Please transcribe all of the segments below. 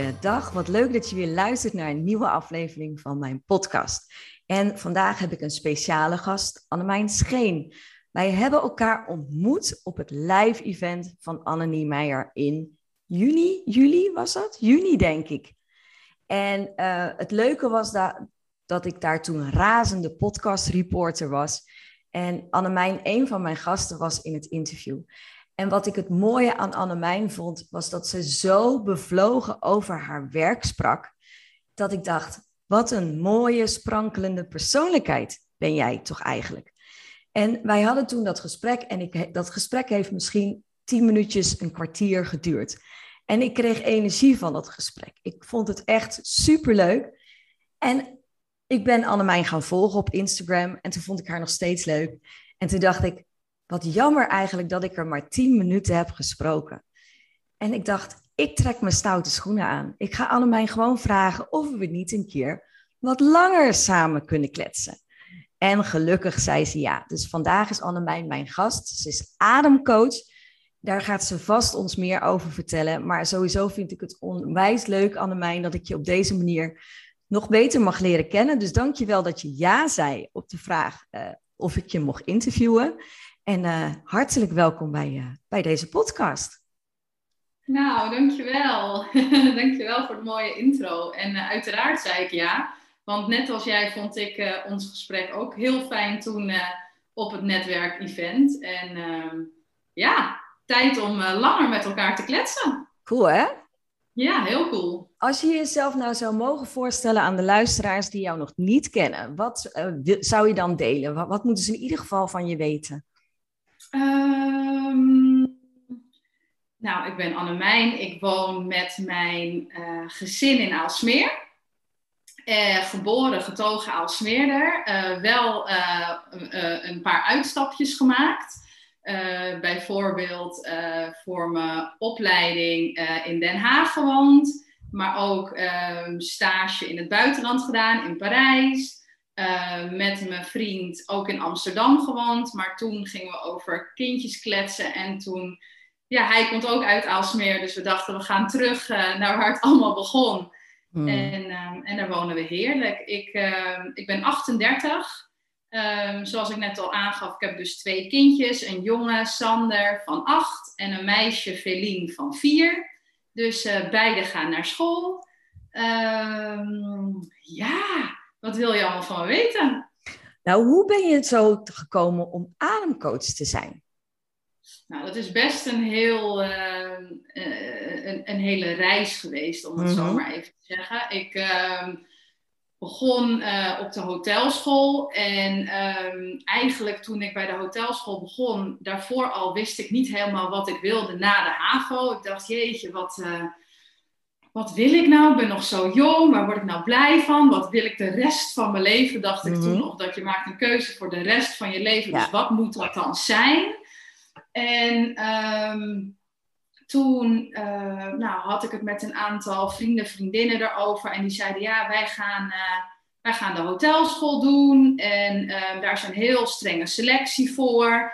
Goeiedag, wat leuk dat je weer luistert naar een nieuwe aflevering van mijn podcast. En vandaag heb ik een speciale gast, Annemijn Scheen. Wij hebben elkaar ontmoet op het live event van Anne Niemeyer in juni, juli was dat? Juni denk ik. En uh, het leuke was dat, dat ik daar toen razende podcast reporter was. En Annemijn, een van mijn gasten, was in het interview. En wat ik het mooie aan Annemijn vond, was dat ze zo bevlogen over haar werk sprak, dat ik dacht, wat een mooie, sprankelende persoonlijkheid ben jij toch eigenlijk. En wij hadden toen dat gesprek en ik, dat gesprek heeft misschien tien minuutjes, een kwartier geduurd. En ik kreeg energie van dat gesprek. Ik vond het echt superleuk. En ik ben Annemijn gaan volgen op Instagram en toen vond ik haar nog steeds leuk. En toen dacht ik, wat jammer eigenlijk dat ik er maar tien minuten heb gesproken. En ik dacht, ik trek mijn stoute schoenen aan. Ik ga Annemijn gewoon vragen of we niet een keer wat langer samen kunnen kletsen. En gelukkig zei ze ja. Dus vandaag is Annemijn mijn gast. Ze is ademcoach. Daar gaat ze vast ons meer over vertellen. Maar sowieso vind ik het onwijs leuk, Annemijn, dat ik je op deze manier nog beter mag leren kennen. Dus dank je wel dat je ja zei op de vraag uh, of ik je mocht interviewen. En uh, hartelijk welkom bij, uh, bij deze podcast. Nou, dankjewel. dankjewel voor de mooie intro. En uiteraard zei ik ja. Want net als jij vond ik ons gesprek ook heel fijn toen op het netwerk-event. En ehm, ja, tijd om langer met elkaar te kletsen. Cool hè? Ja, heel cool. Als je jezelf nou zou mogen voorstellen aan de luisteraars die jou nog niet kennen, wat zou je dan delen? Wat, wat, moeten ze in ieder geval van je weten? Um, nou, ik ben Annemijn. Ik woon met mijn uh, gezin in Aalsmeer. Uh, geboren, getogen Aalsmeerder. wel een paar uitstapjes gemaakt. Bijvoorbeeld voor mijn opleiding in Den Haag gewoond, maar ook ehm, stage in het buitenland gedaan, in Parijs. Met mijn vriend ook in Amsterdam gewoond, maar toen gingen we over kindjes kletsen en toen, ja, hij komt ook uit Aalsmeer, dus we dachten we gaan terug naar waar het allemaal begon. Hmm. En, ehm, en daar wonen we heerlijk. Ik, ehm, ik ben 38. Um, zoals ik net al aangaf, ik heb dus twee kindjes. Een jongen, Sander, van acht. En een meisje, Feline, van vier. Dus uh, beide gaan naar school. Um, ja, wat wil je allemaal van me weten? Nou, hoe ben je zo gekomen om ademcoach te zijn? Nou, dat is best een, heel, uh, een, een, hele reis geweest, om het mm -hmm. zo maar even te zeggen. Ik begon uh, op de hotelschool. En um, eigenlijk toen ik bij de hotelschool begon, daarvoor al wist ik niet helemaal wat ik wilde na de HAVO. Ik dacht, jeetje, wat, uh, wat wil ik nou? Ik ben nog zo jong, waar word ik nou blij van? Wat wil ik de rest van mijn leven? Dacht ik mm -hmm. toen nog dat je maakt een keuze voor de rest van je leven. Dus ja. Dus wat moet dat dan zijn? En um, toen uh, nou, had ik het met een aantal vrienden, vriendinnen erover. En die zeiden, ja, wij gaan, uh, wij gaan de hotelschool doen. En uh, daar is een heel strenge selectie voor.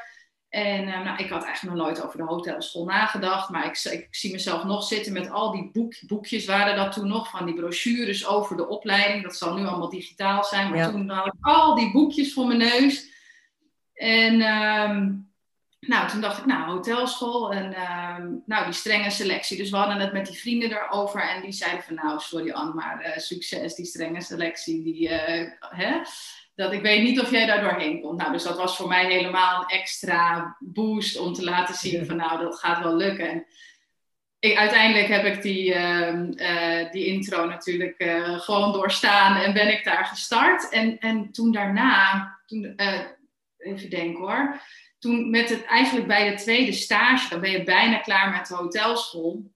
En nou, ik had eigenlijk nog nooit over de hotelschool nagedacht. Maar ik, ik, zie mezelf nog zitten met al die boek, boekjes. Waren dat toen nog van die brochures over de opleiding. Dat zal nu allemaal digitaal zijn. Maar ja. toen had ik al die boekjes voor mijn neus. En... Um, nou, toen dacht ik, nou, hotelschool en uh, nou, die strenge selectie. Dus we hadden het met die vrienden erover en die zeiden van, nou, sorry Anne, maar uh, succes, die strenge selectie, die, uh, hè, dat ik weet niet of jij daar doorheen komt. Nou, dus dat was voor mij helemaal een extra boost om te laten zien van, nou, dat gaat wel lukken. En ik, uiteindelijk heb ik die, ehm, die intro natuurlijk gewoon doorstaan en ben ik daar gestart. En, en toen daarna, toen, even denken hoor toen met het eigenlijk bij de tweede stage, dan ben je bijna klaar met de hotelschool.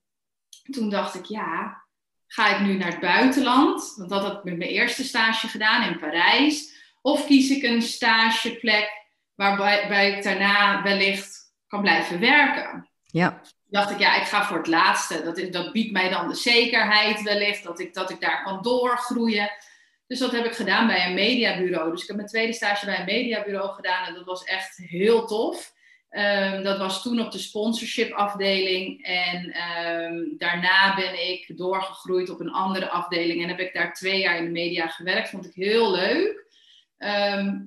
Toen dacht ik, ja, ga ik nu naar het buitenland? Want dat had ik met mijn eerste stage gedaan in Parijs. Of kies ik een stageplek waarbij ik daarna wellicht kan blijven werken? Ja. dacht ik, ja, ik ga voor het laatste. Dat, is, dat biedt mij dan de zekerheid wellicht, dat ik, dat ik daar kan doorgroeien. Dus dat heb ik gedaan bij een mediabureau. Dus ik heb mijn tweede stage bij een mediabureau gedaan en dat was echt heel tof. Ehm, dat was toen op de sponsorship afdeling. En ehm, daarna ben ik doorgegroeid op een andere afdeling. En heb ik daar twee jaar in de media gewerkt. Vond ik heel leuk. Ehm,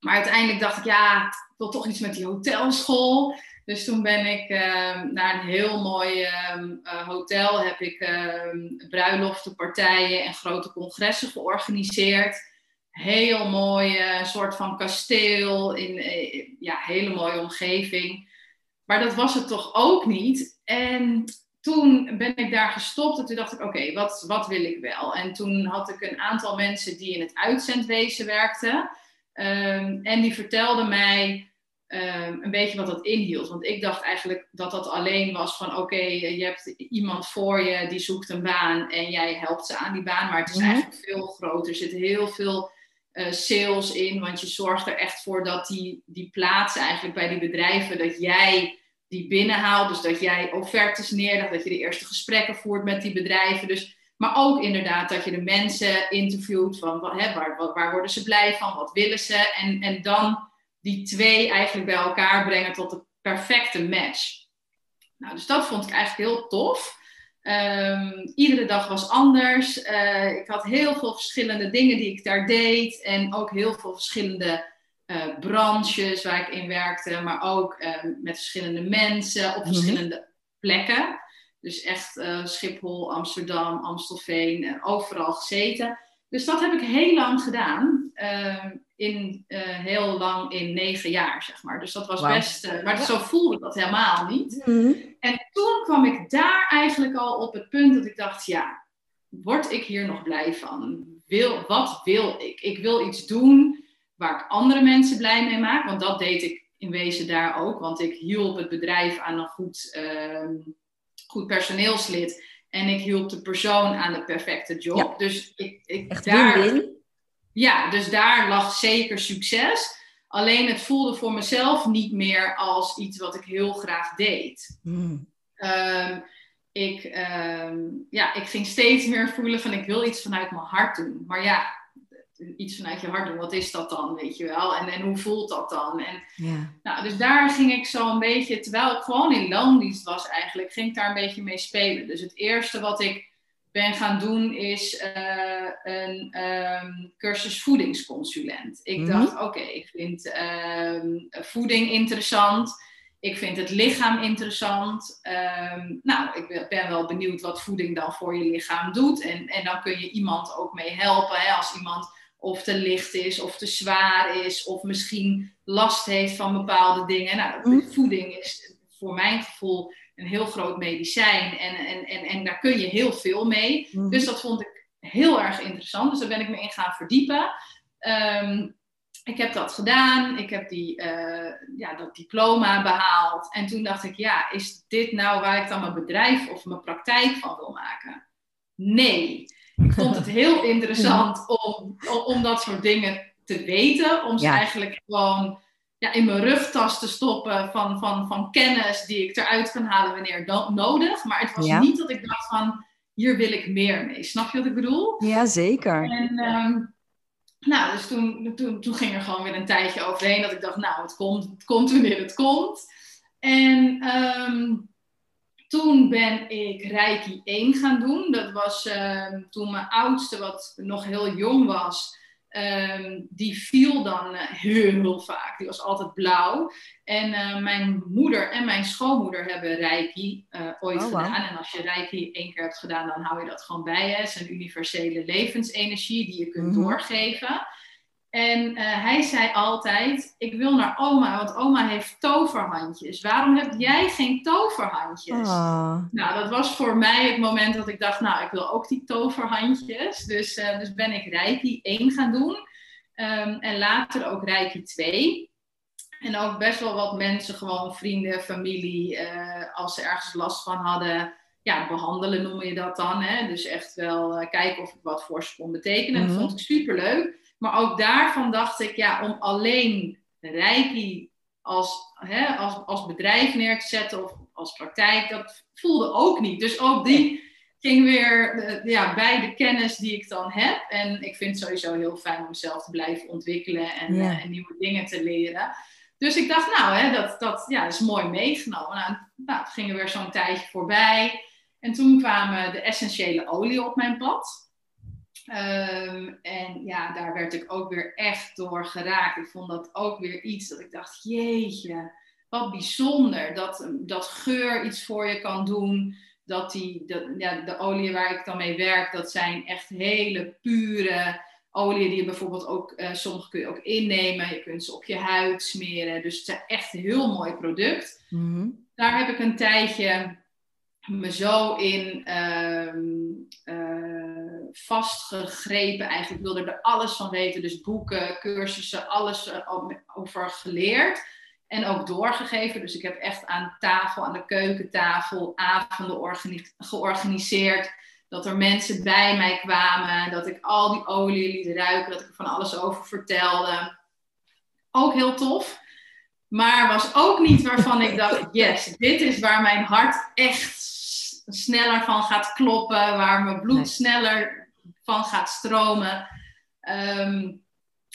maar uiteindelijk dacht ik, ja, wil toch iets met die hotelschool. Dus toen ben ik naar een heel mooi uh, hotel. Heb ik bruiloften, partijen en grote congressen georganiseerd heel mooi, een soort van kasteel in uh, ja, hele mooie omgeving. Maar dat was het toch ook niet. En toen ben ik daar gestopt en toen dacht ik, oké, wat, wat wil ik wel? En toen had ik een aantal mensen die in het uitzendwezen werkten. Um, en die vertelden mij um, een beetje wat dat inhield. Want ik dacht eigenlijk dat dat alleen was van, oké, je hebt iemand voor je die zoekt een baan en jij helpt ze aan die baan. Maar het is mm -hmm. eigenlijk veel groter. Er zit heel veel uh, sales in, want je zorgt er echt voor dat die, die plaatsen eigenlijk bij die bedrijven, dat jij die binnenhaalt. Dus dat jij offertes neerlegt, dat je de eerste gesprekken voert met die bedrijven. Dus, maar ook inderdaad dat je de mensen interviewt van hè, waar, waar, worden ze blij van, wat willen ze. En, en dan die twee eigenlijk bij elkaar brengen tot de perfecte match. Nou, dus dat vond ik eigenlijk heel tof. Um, iedere dag was anders. Uh, ik had heel veel verschillende dingen die ik daar deed. En ook heel veel verschillende uh, branches waar ik in werkte. Maar ook uh, met verschillende mensen op mhm. verschillende plekken. Dus echt eh, Schiphol, Amsterdam, Amstelveen, overal gezeten. Dus dat heb ik heel lang gedaan. Ehm, in, heel lang in negen jaar, zeg maar. Dus dat was wow. best... maar zo voelde dat helemaal niet. Mhm. En toen kwam ik daar eigenlijk al op het punt dat ik dacht, ja, word ik hier nog blij van? Wil, wat wil ik? Ik wil iets doen waar ik andere mensen blij mee maak, want dat deed ik in wezen daar ook, want ik hielp het bedrijf aan een goed, uh, goed personeelslid en ik hielp de persoon aan de perfecte job. Ja. Dus ik, ik Echt daar, ja, dus daar lag zeker succes. Alleen het voelde voor mezelf niet meer als iets wat ik heel graag deed. Mm. Um, ik, um, ja, ik ging steeds meer voelen van ik wil iets vanuit mijn hart doen. Maar ja, iets vanuit je hart doen, wat is dat dan, weet je wel? En, en hoe voelt dat dan? En, Ja. nou, dus daar ging ik zo een beetje, terwijl ik gewoon in loondienst was eigenlijk, ging ik daar een beetje mee spelen. Dus het eerste wat ik ben gaan doen is uh, een um, cursus voedingsconsulent. Ik Mhm. dacht, oké, ik vind um, voeding interessant. Ik vind het lichaam interessant. Ehm, nou, ik ben- ben wel benieuwd wat voeding dan voor je lichaam doet. En, en dan kun je iemand ook mee helpen. Hè, als iemand of te licht is, of te zwaar is, of misschien last heeft van bepaalde dingen. Nou, Mhm. voeding is voor mijn gevoel een heel groot medicijn. En, en, en, en daar kun je heel veel mee. Mhm. Dus dat vond ik heel erg interessant. Dus daar ben ik me in gaan verdiepen. Ehm, ik heb dat gedaan. Ik heb die, eh, ja, dat diploma behaald. En toen dacht ik, ja, is dit nou waar ik dan mijn bedrijf of mijn praktijk van wil maken? Nee. Ik vond het heel interessant om, om, dat soort dingen te weten. Om ze Ja. eigenlijk gewoon ja, in mijn rugtas te stoppen van, van, van kennis die ik eruit kan halen wanneer dan nodig. Maar het was Ja. niet dat ik dacht van, hier wil ik meer mee. Snap je wat ik bedoel? ja, zeker. En ehm, nou, dus toen, toen, toen ging er gewoon weer een tijdje overheen dat ik dacht, nou, het komt, het komt wanneer het komt. En ehm, toen ben ik Reiki 1 gaan doen. Dat was ehm, toen mijn oudste, wat nog heel jong was, ehm, die viel dan eh, heel vaak. Die was altijd blauw. En eh, mijn moeder en mijn schoonmoeder hebben Reiki eh, ooit Oh, gedaan. En als je Reiki één keer hebt gedaan, dan hou je dat gewoon bij. Het is een universele levensenergie die je kunt Mhm. doorgeven. En eh, hij zei altijd: Ik wil naar oma, want oma heeft toverhandjes. Waarom heb jij geen toverhandjes? Oh. Nou, dat was voor mij het moment dat ik dacht: Nou, ik wil ook die toverhandjes. Dus, eh, dus ben ik Reiki 1 gaan doen. Ehm, en later ook Reiki 2. En ook best wel wat mensen, gewoon vrienden, familie, uh, als ze ergens last van hadden, ja, behandelen noem je dat dan. Hè? Dus echt wel kijken of ik wat voor ze kon betekenen. Dat mhm. vond ik super leuk. Maar ook daarvan dacht ik, ja, om alleen Reiki als, hè, als, als bedrijf neer te zetten of als praktijk, dat voelde ook niet. Dus ook die ging weer ja, bij de kennis die ik dan heb. En ik vind het sowieso heel fijn om mezelf te blijven ontwikkelen en, uh, en nieuwe dingen te leren. Dus ik dacht, nou, hè, dat, dat ja, is mooi meegenomen. Nou, nou, ging er weer zo'n tijdje voorbij. En toen kwamen de essentiële olie op mijn pad. Um, en ja, daar werd ik ook weer echt door geraakt. Ik vond dat ook weer iets dat ik dacht, jeetje, wat bijzonder. Dat, dat geur iets voor je kan doen. Dat die, dat, ja, de olie waar ik dan mee werk, dat zijn echt hele pure olie die je bijvoorbeeld ook, uh, sommige kun je ook innemen. Je kunt ze op je huid smeren. Dus het is echt een heel mooi product. Mhm. Daar heb ik een tijdje me zo in uh, vastgegrepen. Eigenlijk wilde er alles van weten. Dus boeken, cursussen, alles uh, over geleerd. En ook doorgegeven. Dus ik heb echt aan tafel, aan de keukentafel, avonden georganiseerd dat er mensen bij mij kwamen, dat ik al die olie liet ruiken, dat ik er van alles over vertelde. Ook heel tof. Maar was ook niet waarvan ik dacht, yes, dit is waar mijn hart echt sneller van gaat kloppen, waar mijn bloed sneller van gaat stromen. Um,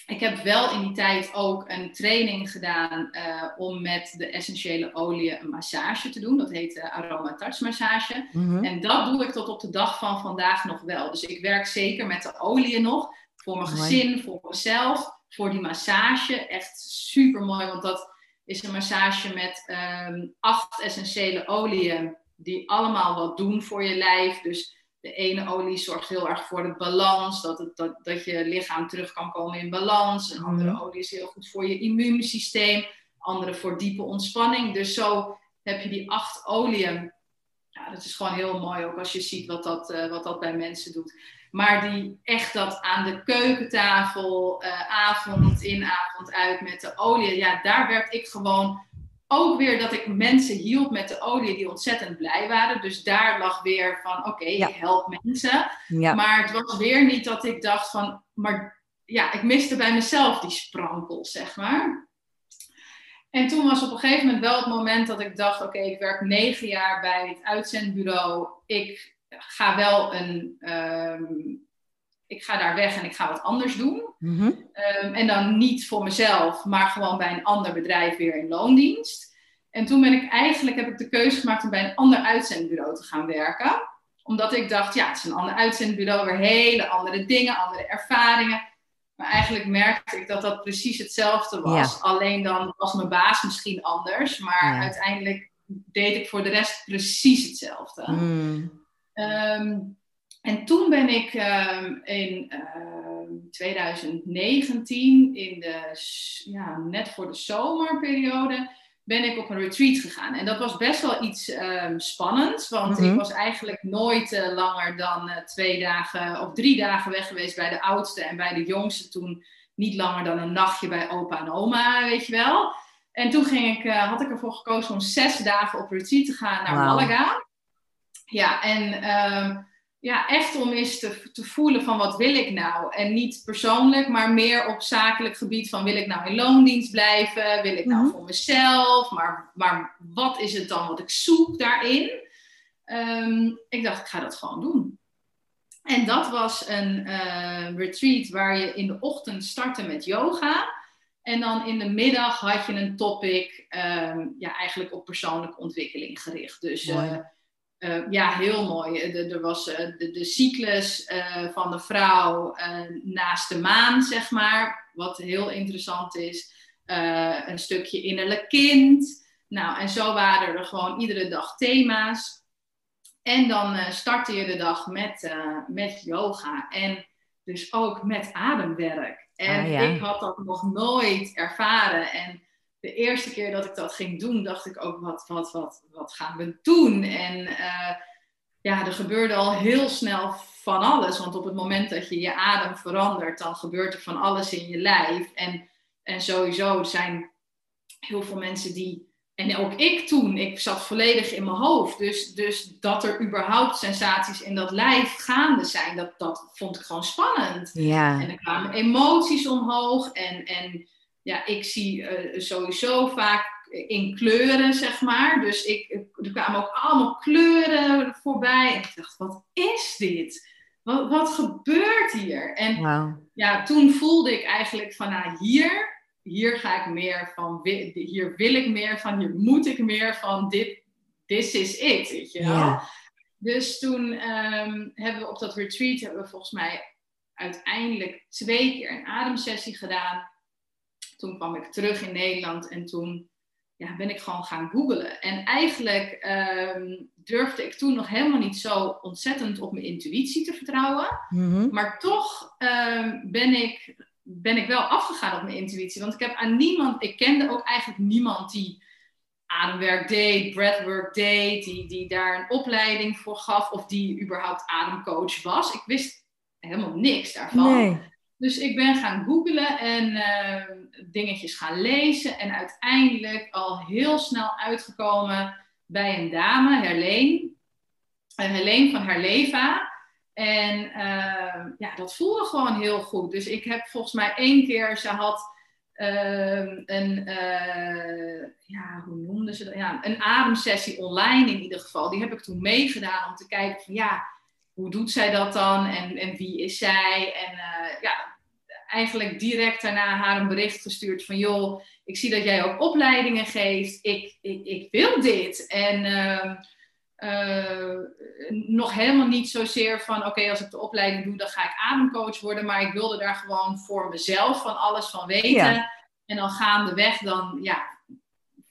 ik heb wel in die tijd ook een training gedaan uh, om met de essentiële olie een massage te doen. Dat heet uh, aroma touch massage. Mhm. En dat doe ik tot op de dag van vandaag nog wel. Dus ik werk zeker met de olie nog. Voor mijn gezin, voor mezelf, voor die massage. Echt super mooi, want dat is een massage met um, acht essentiële oliën. Die allemaal wat doen voor je lijf. Dus de ene olie zorgt heel erg voor de balans, dat, het, dat, dat je lichaam terug kan komen in balans. Een andere mhm. olie is heel goed voor je immuunsysteem, andere voor diepe ontspanning. Dus zo heb je die acht oliën. Ja, dat is gewoon heel mooi ook als je ziet wat dat, uh, wat dat bij mensen doet. Maar die echt dat aan de keukentafel, uh, avond in, avond uit met de olie, ja, daar werd ik gewoon ook weer dat ik mensen hielp met de olie die ontzettend blij waren. Dus daar lag weer van, oké, ik help mensen. Maar het was weer niet dat ik dacht van, maar ja, ik miste bij mezelf die sprankel, zeg maar. En toen was op een gegeven moment wel het moment dat ik dacht, oké, ik werk negen jaar bij het uitzendbureau. Ik ga wel een, ehm, ik ga daar weg en ik ga wat anders doen. Mhm. Ehm, en dan niet voor mezelf, maar gewoon bij een ander bedrijf weer in loondienst. En toen ben ik eigenlijk, heb ik de keuze gemaakt om bij een ander uitzendbureau te gaan werken. Omdat ik dacht, ja, het is een ander uitzendbureau, weer hele andere dingen, andere ervaringen. Maar eigenlijk merkte ik dat dat precies hetzelfde was. Alleen dan was mijn baas misschien anders. Maar uiteindelijk deed ik voor de rest precies hetzelfde. Mm. Ehm, en toen ben ik um, in 2019, ehm, in de, ja, net voor de zomerperiode, ben ik op een retreat gegaan. En dat was best wel iets um, spannends, want ik mhm. was eigenlijk nooit uh, langer dan uh, twee dagen of drie dagen weg geweest bij de oudste en bij de jongste toen niet langer dan een nachtje bij opa en oma, weet je wel. En toen ging ik, uh, had ik ervoor gekozen om zes dagen op retreat te gaan naar wow. Malaga. Ja, en ja, echt om eens te, te voelen van wat wil ik nou? En niet persoonlijk, maar meer op zakelijk gebied van wil ik nou in loondienst blijven? Wil ik nou mhm. voor mezelf? Maar, maar wat is het dan wat ik zoek daarin? Ehm, ik dacht, ik ga dat gewoon doen. En dat was een uh, retreat waar je in de ochtend startte met yoga. En dan in de middag had je een topic, um, ja, eigenlijk op persoonlijke ontwikkeling gericht. Dus uh, uh, ja, heel mooi. er was uh, de, de, cyclus uh, van de vrouw naast de maan, zeg maar. Wat heel interessant is. een stukje innerlijk kind. Nou, en zo waren er gewoon iedere dag thema's. En dan startte je de dag met, met yoga. En dus ook met ademwerk. En ah, ja. ik had dat nog nooit ervaren. En de eerste keer dat ik dat ging doen, dacht ik ook, wat, wat, wat, wat gaan we doen? En uh, ja, er gebeurde al heel snel van alles. Want op het moment dat je je adem verandert, dan gebeurt er van alles in je lijf. En, en sowieso zijn heel veel mensen die en ook ik toen, ik zat volledig in mijn hoofd. Dus, dus dat er überhaupt sensaties in dat lijf gaande zijn, dat, dat vond ik gewoon spannend. Ja. En er kwamen emoties omhoog. En, en ja, ik zie uh, sowieso vaak in kleuren, zeg maar. Dus ik, er kwamen ook allemaal kleuren voorbij. En ik dacht, wat is dit? Wat, wat gebeurt hier? En wow. ja, toen voelde ik eigenlijk van, nou, hier hier ga ik meer van, hier wil ik meer van, hier moet ik meer van, dit this is it, weet je wel. Dus toen um, hebben we op dat retreat, hebben we volgens mij uiteindelijk twee keer een ademsessie gedaan. Toen kwam ik terug in Nederland en toen ja, ben ik gewoon gaan googlen. En eigenlijk um, durfde ik toen nog helemaal niet zo ontzettend op mijn intuïtie te vertrouwen. Mhm. Maar toch um, ben ik ben ik wel afgegaan op mijn intuïtie. Want ik heb aan niemand, ik kende ook eigenlijk niemand die ademwerk deed, breathwork deed, die, die daar een opleiding voor gaf of die überhaupt ademcoach was. Ik wist helemaal niks daarvan. Nee. Dus ik ben gaan googlen en uh, dingetjes gaan lezen en uiteindelijk al heel snel uitgekomen bij een dame, Herleen. Uh, Helene van Herleva. En uh, ja, dat voelde gewoon heel goed. Dus ik heb volgens mij één keer, ze had uh, een, ja, hoe noemde ze dat? Ja, een ademsessie online in ieder geval. Die heb ik toen meegedaan om te kijken van ja, hoe doet zij dat dan? En, en wie is zij? En ja, eigenlijk direct daarna haar een bericht gestuurd van joh, ik zie dat jij ook opleidingen geeft. Ik, ik, ik wil dit. En ehm, uh, nog helemaal niet zozeer van oké, als ik de opleiding doe, dan ga ik ademcoach worden. Maar ik wilde daar gewoon voor mezelf van alles van weten. Ja. En dan gaandeweg, dan ja,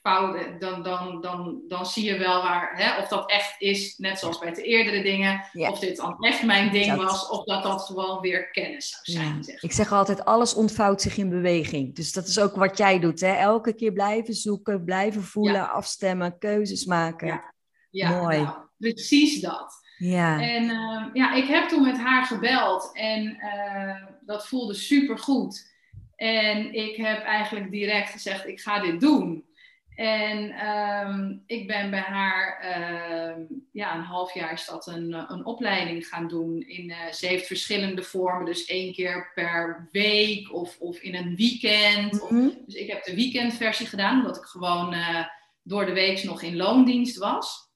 fouten, dan, dan, dan, dan zie je wel waar, hè, of dat echt is, net zoals bij de eerdere dingen. Ja. Of dit dan echt mijn ding dat. was, of dat dat gewoon weer kennis zou zijn. Ja. Zeg. Ik zeg altijd, alles ontvouwt zich in beweging. Dus dat is ook wat jij doet. Hè? Elke keer blijven zoeken, blijven voelen, afstemmen, keuzes maken. Ja, Mooi. Nou, precies dat. Ja. En uh, ja, ik heb toen met haar gebeld en uh, dat voelde super goed. En ik heb eigenlijk direct gezegd, ik ga dit doen. En um, ik ben bij haar, uh, ja, een half jaar is dat een, een opleiding gaan doen. In, uh, ze heeft verschillende vormen, dus één keer per week of, of in een weekend. Mm -hmm. of, dus ik heb de weekendversie gedaan, omdat ik gewoon uh, door de week nog in loondienst was.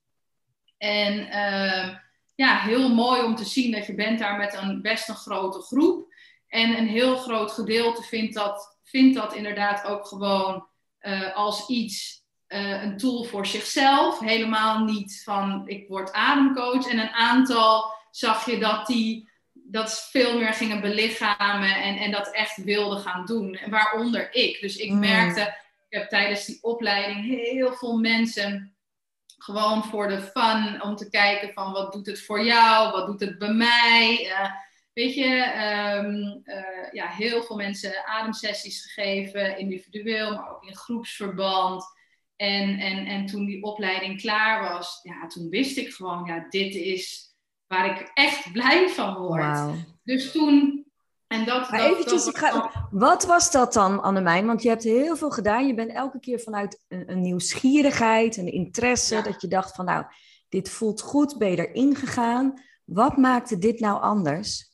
En uh, ja, heel mooi om te zien dat je bent daar met een best een grote groep. En een heel groot gedeelte vindt dat, vindt dat inderdaad ook gewoon uh, als iets, uh, een tool voor zichzelf. Helemaal niet van ik word ademcoach. En een aantal zag je dat die dat veel meer gingen belichamen en, en dat echt wilden gaan doen. Waaronder ik. Dus ik Mm. merkte, ik heb tijdens die opleiding heel veel mensen gewoon voor de fun om te kijken van wat doet het voor jou, wat doet het bij mij. Uh, weet je, um, uh, ja, heel veel mensen ademsessies gegeven, individueel, maar ook in groepsverband. En, en, en toen die opleiding klaar was, ja, toen wist ik gewoon, ja, dit is waar ik echt blij van word. Dus toen, en dat... Maar dat, eventjes, dat, ga, wat was dat dan, Annemijn? Want je hebt heel veel gedaan. Je bent elke keer vanuit een, een nieuwsgierigheid, een interesse, Ja. dat je dacht van nou, dit voelt goed, ben je erin gegaan. Wat maakte dit nou anders?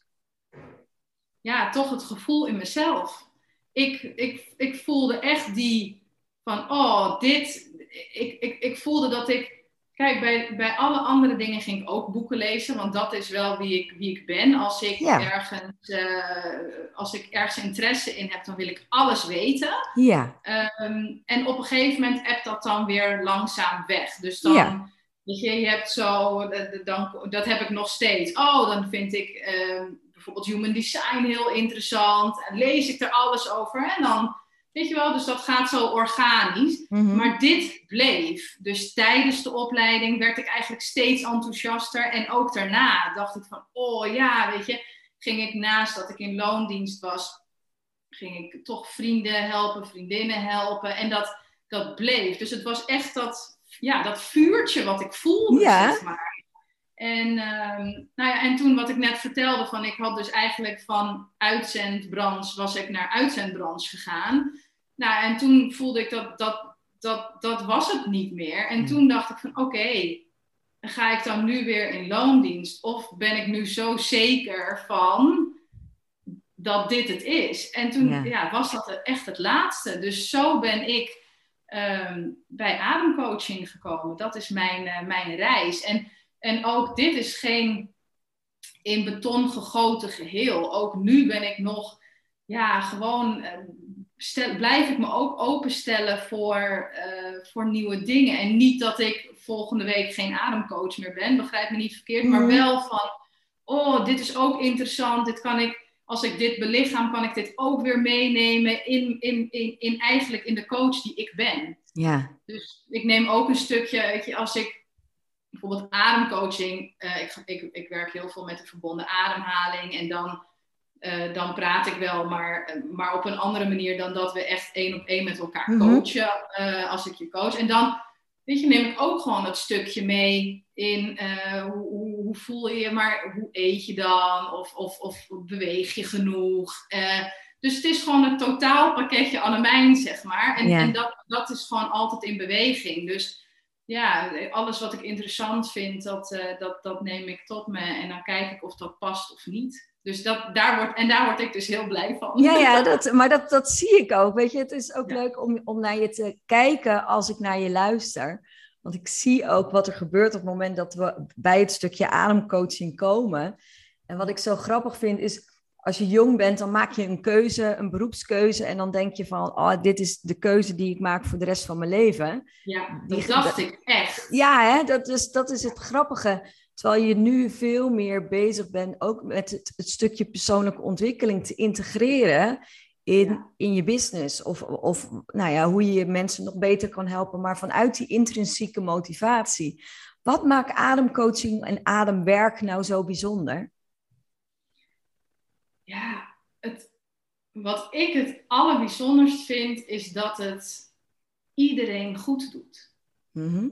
Ja, toch het gevoel in mezelf. Ik, ik, ik voelde echt die van, oh, dit. Ik, ik, ik voelde dat ik. Kijk, bij, bij alle andere dingen ging ik ook boeken lezen, want dat is wel wie ik, wie ik ben. Als ik, Ja. ergens, eh, als ik ergens interesse in heb, dan wil ik alles weten. Ja, Ehm, en op een gegeven moment appt dat dan weer langzaam weg. Dus dan, Ja. je, je hebt zo, eh, dan, dat heb ik nog steeds. Oh, dan vind ik ehm, bijvoorbeeld human design heel interessant. En lees ik er alles over. En dan, weet je wel, dus dat gaat zo organisch. Mhm. Maar dit bleef. Dus tijdens de opleiding werd ik eigenlijk steeds enthousiaster. En ook daarna dacht ik van, oh ja, weet je, ging ik naast dat ik in loondienst was, ging ik toch vrienden helpen, vriendinnen helpen. En dat, dat bleef. Dus het was echt dat, ja, dat vuurtje wat ik voelde, Ja. zeg maar. En, ehm, nou ja, en toen wat ik net vertelde, van ik had dus eigenlijk van uitzendbranche was ik naar uitzendbranche gegaan. Nou, en toen voelde ik dat, dat dat, dat was het niet meer. En toen dacht ik van oké, ga ik dan nu weer in loondienst? Of ben ik nu zo zeker van dat dit het is? En toen ja. was dat echt het laatste. Dus zo ben ik ehm, bij ademcoaching gekomen. Dat is mijn, uh, mijn reis. En, en ook dit is geen in beton gegoten geheel. Ook nu ben ik nog ja, gewoon stel, blijf ik me ook openstellen voor, uh, voor nieuwe dingen. En niet dat ik volgende week geen ademcoach meer ben, begrijp me niet verkeerd, maar mhm. wel van, oh, dit is ook interessant, dit kan ik, als ik dit belichaam, kan ik dit ook weer meenemen in, in, in, in eigenlijk in de coach die ik ben. Ja. Dus ik neem ook een stukje, weet je, als ik bijvoorbeeld ademcoaching, uh, ik, ik, ik werk heel veel met de verbonden ademhaling en dan uh, dan praat ik wel, maar, maar op een andere manier dan dat we echt één op één met elkaar mhm. coachen als ik je coach. En dan weet je, neem ik ook gewoon dat stukje mee in hoe, hoe, hoe, voel je je, maar hoe eet je dan? Of, of, of beweeg je genoeg? dus het is gewoon een totaalpakketje Annemijn, zeg maar. En, en dat, dat is gewoon altijd in beweging. Dus ja, alles wat ik interessant vind, dat, dat, dat neem ik tot me. En dan kijk ik of dat past of niet. Dus dat, daar wordt, en daar word ik dus heel blij van. Ja, ja dat, maar dat, dat zie ik ook. Weet je, het is ook leuk om, om naar je te kijken als ik naar je luister. Want ik zie ook wat er gebeurt op het moment dat we bij het stukje ademcoaching komen. En wat ik zo grappig vind is, als je jong bent, dan maak je een keuze, een beroepskeuze. En dan denk je van, oh, dit is de keuze die ik maak voor de rest van mijn leven. Ja, dat dacht ik echt. Ja, hè, dat, is, dat is het grappige Terwijl je nu veel meer bezig bent ook met het, het stukje persoonlijke ontwikkeling te integreren in, in je business. Of, of nou ja, hoe je mensen nog beter kan helpen, maar vanuit die intrinsieke motivatie. Wat maakt ademcoaching en ademwerk nou zo bijzonder? Ja, het, wat ik het allerbijzonderst vind, is dat het iedereen goed doet. Mhm.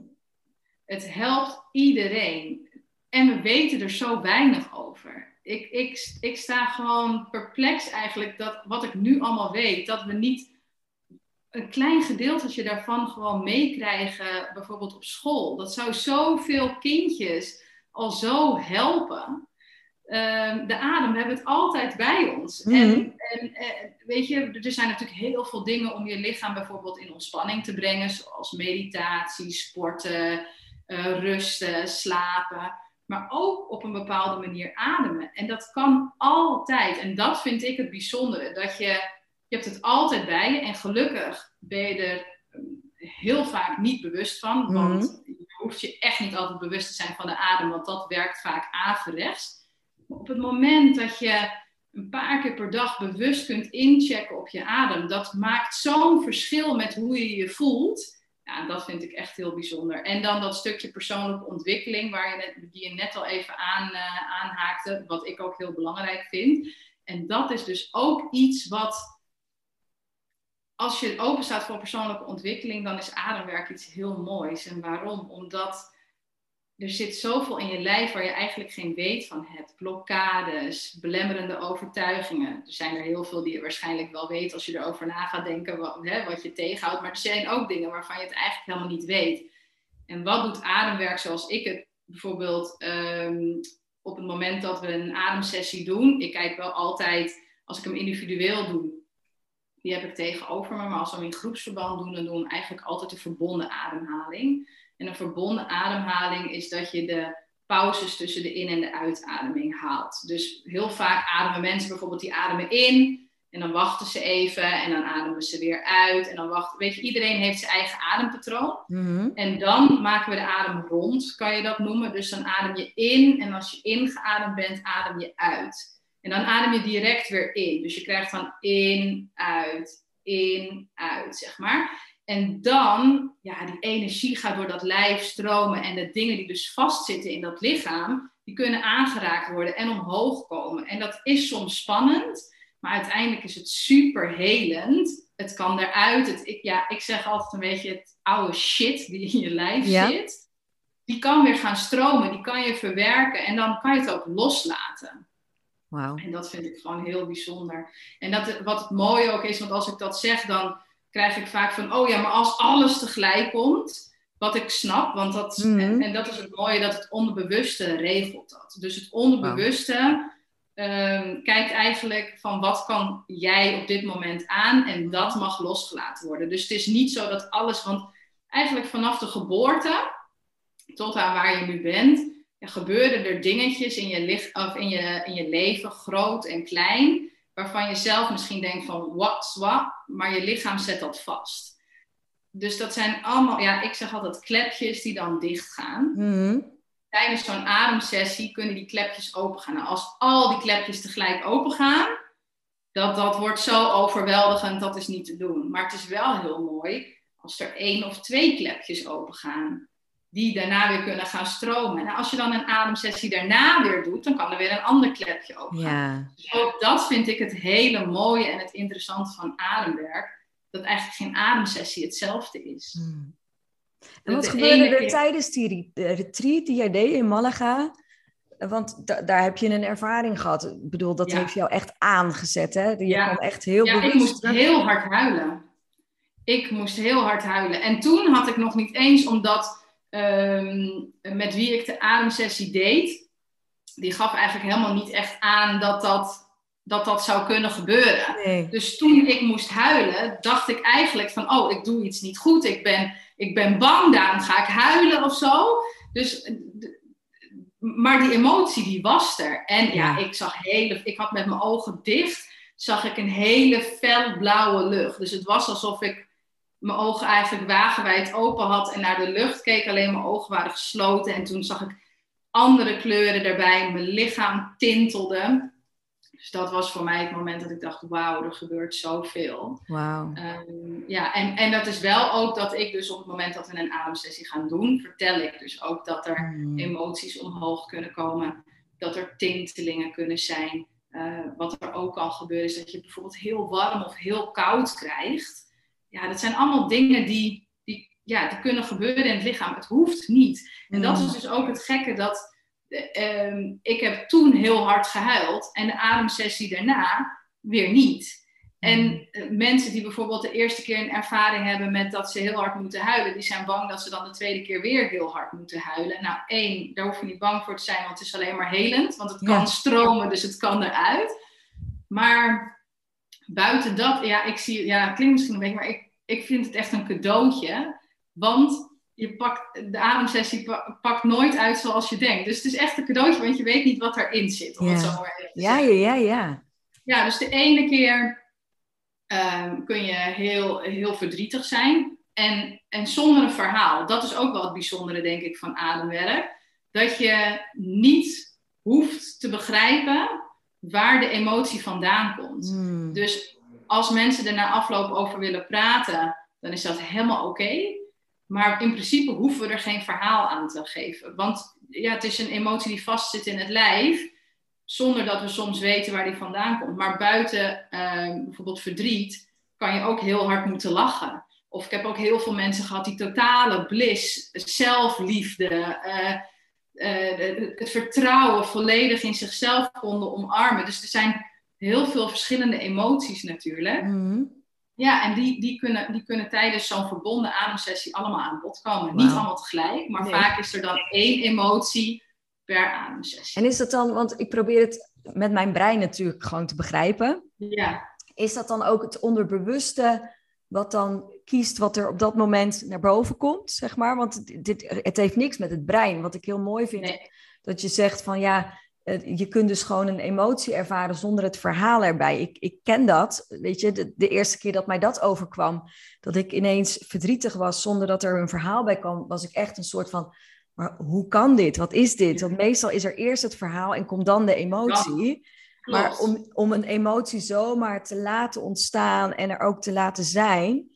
Het helpt iedereen. En we weten er zo weinig over. Ik, ik, ik sta gewoon perplex eigenlijk dat wat ik nu allemaal weet, dat we niet een klein gedeeltje daarvan gewoon meekrijgen, bijvoorbeeld op school. Dat zou zoveel kindjes al zo helpen. Ehm, de adem, we hebben het altijd bij ons. Mhm. En, en, weet je, er zijn natuurlijk heel veel dingen om je lichaam bijvoorbeeld in ontspanning te brengen, zoals meditatie, sporten, uh, rusten, slapen maar ook op een bepaalde manier ademen. En dat kan altijd. En dat vind ik het bijzondere. Dat je, je hebt het altijd bij je en gelukkig ben je er ehm, heel vaak niet bewust van. Mhm. Want je hoeft je echt niet altijd bewust te zijn van de adem, want dat werkt vaak averechts. Op het moment dat je een paar keer per dag bewust kunt inchecken op je adem, dat maakt zo'n verschil met hoe je je voelt. Ja, dat vind ik echt heel bijzonder. En dan dat stukje persoonlijke ontwikkeling, waar je die je net al even aan, uh, aanhaakte, wat ik ook heel belangrijk vind. En dat is dus ook iets wat, als je open staat voor persoonlijke ontwikkeling, dan is ademwerk iets heel moois. En waarom? Omdat er zit zoveel in je lijf waar je eigenlijk geen weet van hebt. Blokkades, belemmerende overtuigingen. Er zijn er heel veel die je waarschijnlijk wel weet als je erover na gaat denken wat, hè, wat je tegenhoudt. Maar er zijn ook dingen waarvan je het eigenlijk helemaal niet weet. En wat doet ademwerk zoals ik het bijvoorbeeld ehm, op het moment dat we een ademsessie doen. Ik kijk wel altijd, als ik hem individueel doe, die heb ik tegenover me. Maar als we hem in groepsverband doen, dan doen we eigenlijk altijd een verbonden ademhaling. En een verbonden ademhaling is dat je de pauzes tussen de in- en de uitademing haalt. Dus heel vaak ademen mensen bijvoorbeeld die ademen in en dan wachten ze even en dan ademen ze weer uit en dan wachten. Weet je, iedereen heeft zijn eigen adempatroon. Mhm. En dan maken we de adem rond, kan je dat noemen. Dus dan adem je in en als je ingeademd bent, adem je uit. En dan adem je direct weer in. Dus je krijgt van in, uit, in, uit, zeg maar. En dan, ja, die energie gaat door dat lijf stromen en de dingen die dus vastzitten in dat lichaam, die kunnen aangeraakt worden en omhoog komen. En dat is soms spannend, maar uiteindelijk is het super helend. Het kan eruit. Het, ik, ja, ik zeg altijd een beetje het oude shit die in je lijf zit. Die kan weer gaan stromen, die kan je verwerken en dan kan je het ook loslaten. Wow. En dat vind ik gewoon heel bijzonder. En dat, wat het mooie ook is, want als ik dat zeg, dan krijg ik vaak van, oh ja, maar als alles tegelijk komt, wat ik snap, want dat, Mhm. en, dat is het mooie, dat het onderbewuste regelt dat. Dus het onderbewuste ehm, kijkt eigenlijk van wat kan jij op dit moment aan en dat mag losgelaten worden. Dus het is niet zo dat alles, want eigenlijk vanaf de geboorte tot aan waar je nu bent, ja, gebeuren er dingetjes in je, licht, of in, je, in je leven, groot en klein, waarvan je zelf misschien denkt van what's what, maar je lichaam zet dat vast. Dus dat zijn allemaal, ja, ik zeg altijd klepjes die dan dicht gaan. Mhm. Tijdens zo'n ademsessie kunnen die klepjes open gaan. Nou, als al die klepjes tegelijk open gaan, dat, dat wordt zo overweldigend, dat is niet te doen. Maar het is wel heel mooi als er één of twee klepjes open gaan, die daarna weer kunnen gaan stromen. En als je dan een ademsessie daarna weer doet, dan kan er weer een ander klepje open. Ja. Dus ook dat vind ik het hele mooie en het interessante van ademwerk. Dat eigenlijk geen ademsessie hetzelfde is. Hmm. En wat de gebeurde er keer- tijdens die eh, retreat die jij deed in Malaga? Want da- daar heb je een ervaring gehad. Ik bedoel, dat Ja. heeft jou echt aangezet, hè? Je Ja. echt heel Ja, ik moest heel hard huilen. Ik moest heel hard huilen. En toen had ik nog niet eens, omdat ehm, met wie ik de ademsessie deed, die gaf eigenlijk helemaal niet echt aan dat dat, dat, dat zou kunnen gebeuren. Nee. Dus toen ik moest huilen, dacht ik eigenlijk van, oh, ik doe iets niet goed. Ik ben, ik ben bang, daarom ga ik huilen of zo. Dus, maar die emotie, die was er. En ja, Ja. ik zag hele, ik had met mijn ogen dicht, zag ik een hele felblauwe lucht. Dus het was alsof ik mijn ogen eigenlijk wagenwijd open had en naar de lucht keek. Alleen mijn ogen waren gesloten. En toen zag ik andere kleuren erbij. Mijn lichaam tintelde. Dus dat was voor mij het moment dat ik dacht, wauw, er gebeurt zoveel. Wauw. Ehm, ja, en, en dat is wel ook dat ik dus op het moment dat we een ademsessie gaan doen, vertel ik dus ook dat er Hmm. emoties omhoog kunnen komen, dat er tintelingen kunnen zijn. Eh, wat er ook kan gebeuren is dat je bijvoorbeeld heel warm of heel koud krijgt. Ja, dat zijn allemaal dingen die, die, ja, die kunnen gebeuren in het lichaam. Het hoeft niet. En dat is dus ook het gekke dat eh, ehm, ik heb toen heel hard gehuild en de ademsessie daarna weer niet. En eh, mensen die bijvoorbeeld de eerste keer een ervaring hebben met dat ze heel hard moeten huilen, die zijn bang dat ze dan de tweede keer weer heel hard moeten huilen. Nou, één, daar hoef je niet bang voor te zijn, want het is alleen maar helend, want het kan Ja. stromen, dus het kan eruit. Maar buiten dat, ja, ik zie, ja, het klinkt misschien een beetje, maar ik, ik vind het echt een cadeautje, want je pakt, de ademsessie pa- pakt nooit uit zoals je denkt. Dus het is echt een cadeautje, want je weet niet wat erin zit, om het Ja. zo maar ja, ja, ja. Ja, dus de ene keer ehm, kun je heel, heel verdrietig zijn. En, en zonder een verhaal. Dat is ook wel het bijzondere, denk ik, van ademwerk. Dat je niet hoeft te begrijpen waar de emotie vandaan komt. Hmm. Dus als mensen er na afloop over willen praten, dan is dat helemaal oké. Maar in principe hoeven we er geen verhaal aan te geven. Want ja, het is een emotie die vastzit in het lijf, zonder dat we soms weten waar die vandaan komt. Maar buiten eh, bijvoorbeeld verdriet kan je ook heel hard moeten lachen. Of ik heb ook heel veel mensen gehad die totale bliss, zelfliefde, eh, eh, het vertrouwen volledig in zichzelf konden omarmen. Dus er zijn heel veel verschillende emoties natuurlijk. Hmm. Ja, en die, die, kunnen, die kunnen tijdens zo'n verbonden ademsessie allemaal aan bod komen. Niet allemaal tegelijk, maar Nee. vaak is er dan één emotie per ademsessie. En is dat dan, want ik probeer het met mijn brein natuurlijk gewoon te begrijpen. Ja, Is dat dan ook het onderbewuste wat dan kiest wat er op dat moment naar boven komt, zeg maar? Want dit, het heeft niks met het brein. Wat ik heel mooi vind, nee. dat je zegt van ja, je kunt dus gewoon een emotie ervaren zonder het verhaal erbij. Ik, ik ken dat, weet je, de, de eerste keer dat mij dat overkwam, dat ik ineens verdrietig was zonder dat er een verhaal bij kwam, was ik echt een soort van, maar hoe kan dit? Wat is dit? Want meestal is er eerst het verhaal en komt dan de emotie. Maar om, om een emotie zomaar te laten ontstaan en er ook te laten zijn,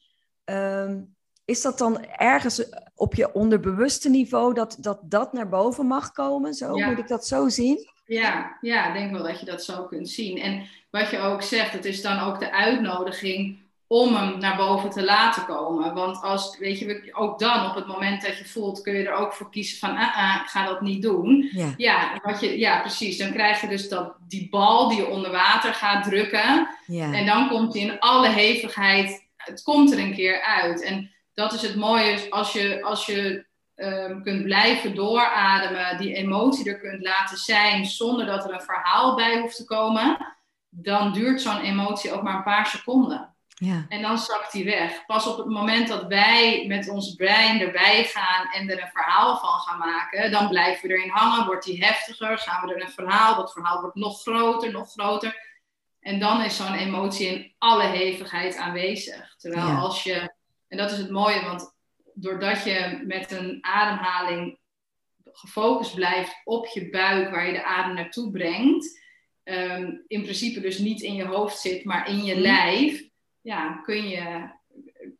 ehm, is dat dan ergens op je onderbewuste niveau dat dat, dat naar boven mag komen? Zo Ja. moet ik dat zo zien? Ja, ja, ik denk wel dat je dat zo kunt zien. En wat je ook zegt, het is dan ook de uitnodiging om hem naar boven te laten komen. Want als, weet je, ook dan op het moment dat je voelt, kun je er ook voor kiezen van, ah, ah, ik ga dat niet doen. Ja. Ja, wat je, ja, precies. Dan krijg je dus dat, die bal die je onder water gaat drukken. Ja. En dan komt hij in alle hevigheid het komt er een keer uit. En dat is het mooie, als je, als je um, kunt blijven doorademen, die emotie er kunt laten zijn zonder dat er een verhaal bij hoeft te komen, dan duurt zo'n emotie ook maar een paar seconden. Ja. En dan zakt die weg. Pas op het moment dat wij met ons brein erbij gaan en er een verhaal van gaan maken, dan blijven we erin hangen, wordt die heftiger, gaan we er een verhaal, dat verhaal wordt nog groter, nog groter. En dan is zo'n emotie in alle hevigheid aanwezig. Terwijl als je, en dat is het mooie, want doordat je met een ademhaling gefocust blijft op je buik, waar je de adem naartoe brengt, ehm, in principe dus niet in je hoofd zit, maar in je mhm. lijf, ja, kun je,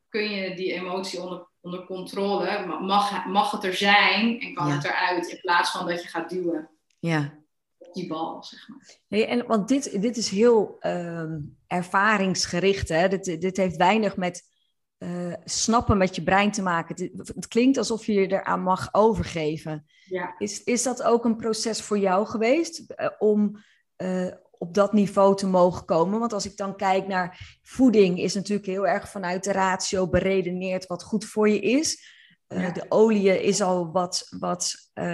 kun je die emotie onder, onder controle, mag, mag het er zijn en kan het eruit, in plaats van dat je gaat duwen. Ja. Op die bal, zeg maar. Hey, en, want dit, dit is heel ehm, ervaringsgericht, hè? Dit, dit heeft weinig met uh, snappen met je brein te maken. Het, het, klinkt alsof je je eraan mag overgeven. Ja. Is, is dat ook een proces voor jou geweest uh, om uh, op dat niveau te mogen komen? Want als ik dan kijk naar voeding, is natuurlijk heel erg vanuit de ratio beredeneerd wat goed voor je is. Ja. De olie is al wat, wat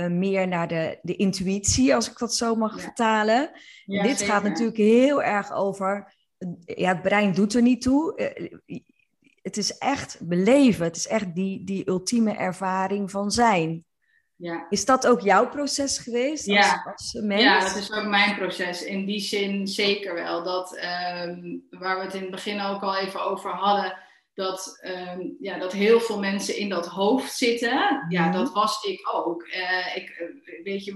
meer naar de, de intuïtie, als ik dat zo mag vertalen. Dit zeker. gaat natuurlijk heel erg over. Ja, het brein doet er niet toe het is echt beleven. Het is echt die, die ultieme ervaring van zijn. Ja. Is dat ook jouw proces geweest als, ja. als mens? Ja, dat is ook mijn proces. In die zin zeker wel. Dat, um, waar we het in het begin ook al even over hadden, dat, um, ja, dat heel veel mensen in dat hoofd zitten. Ja, mhm. dat was ik ook. Uh, ik, eh, weet je,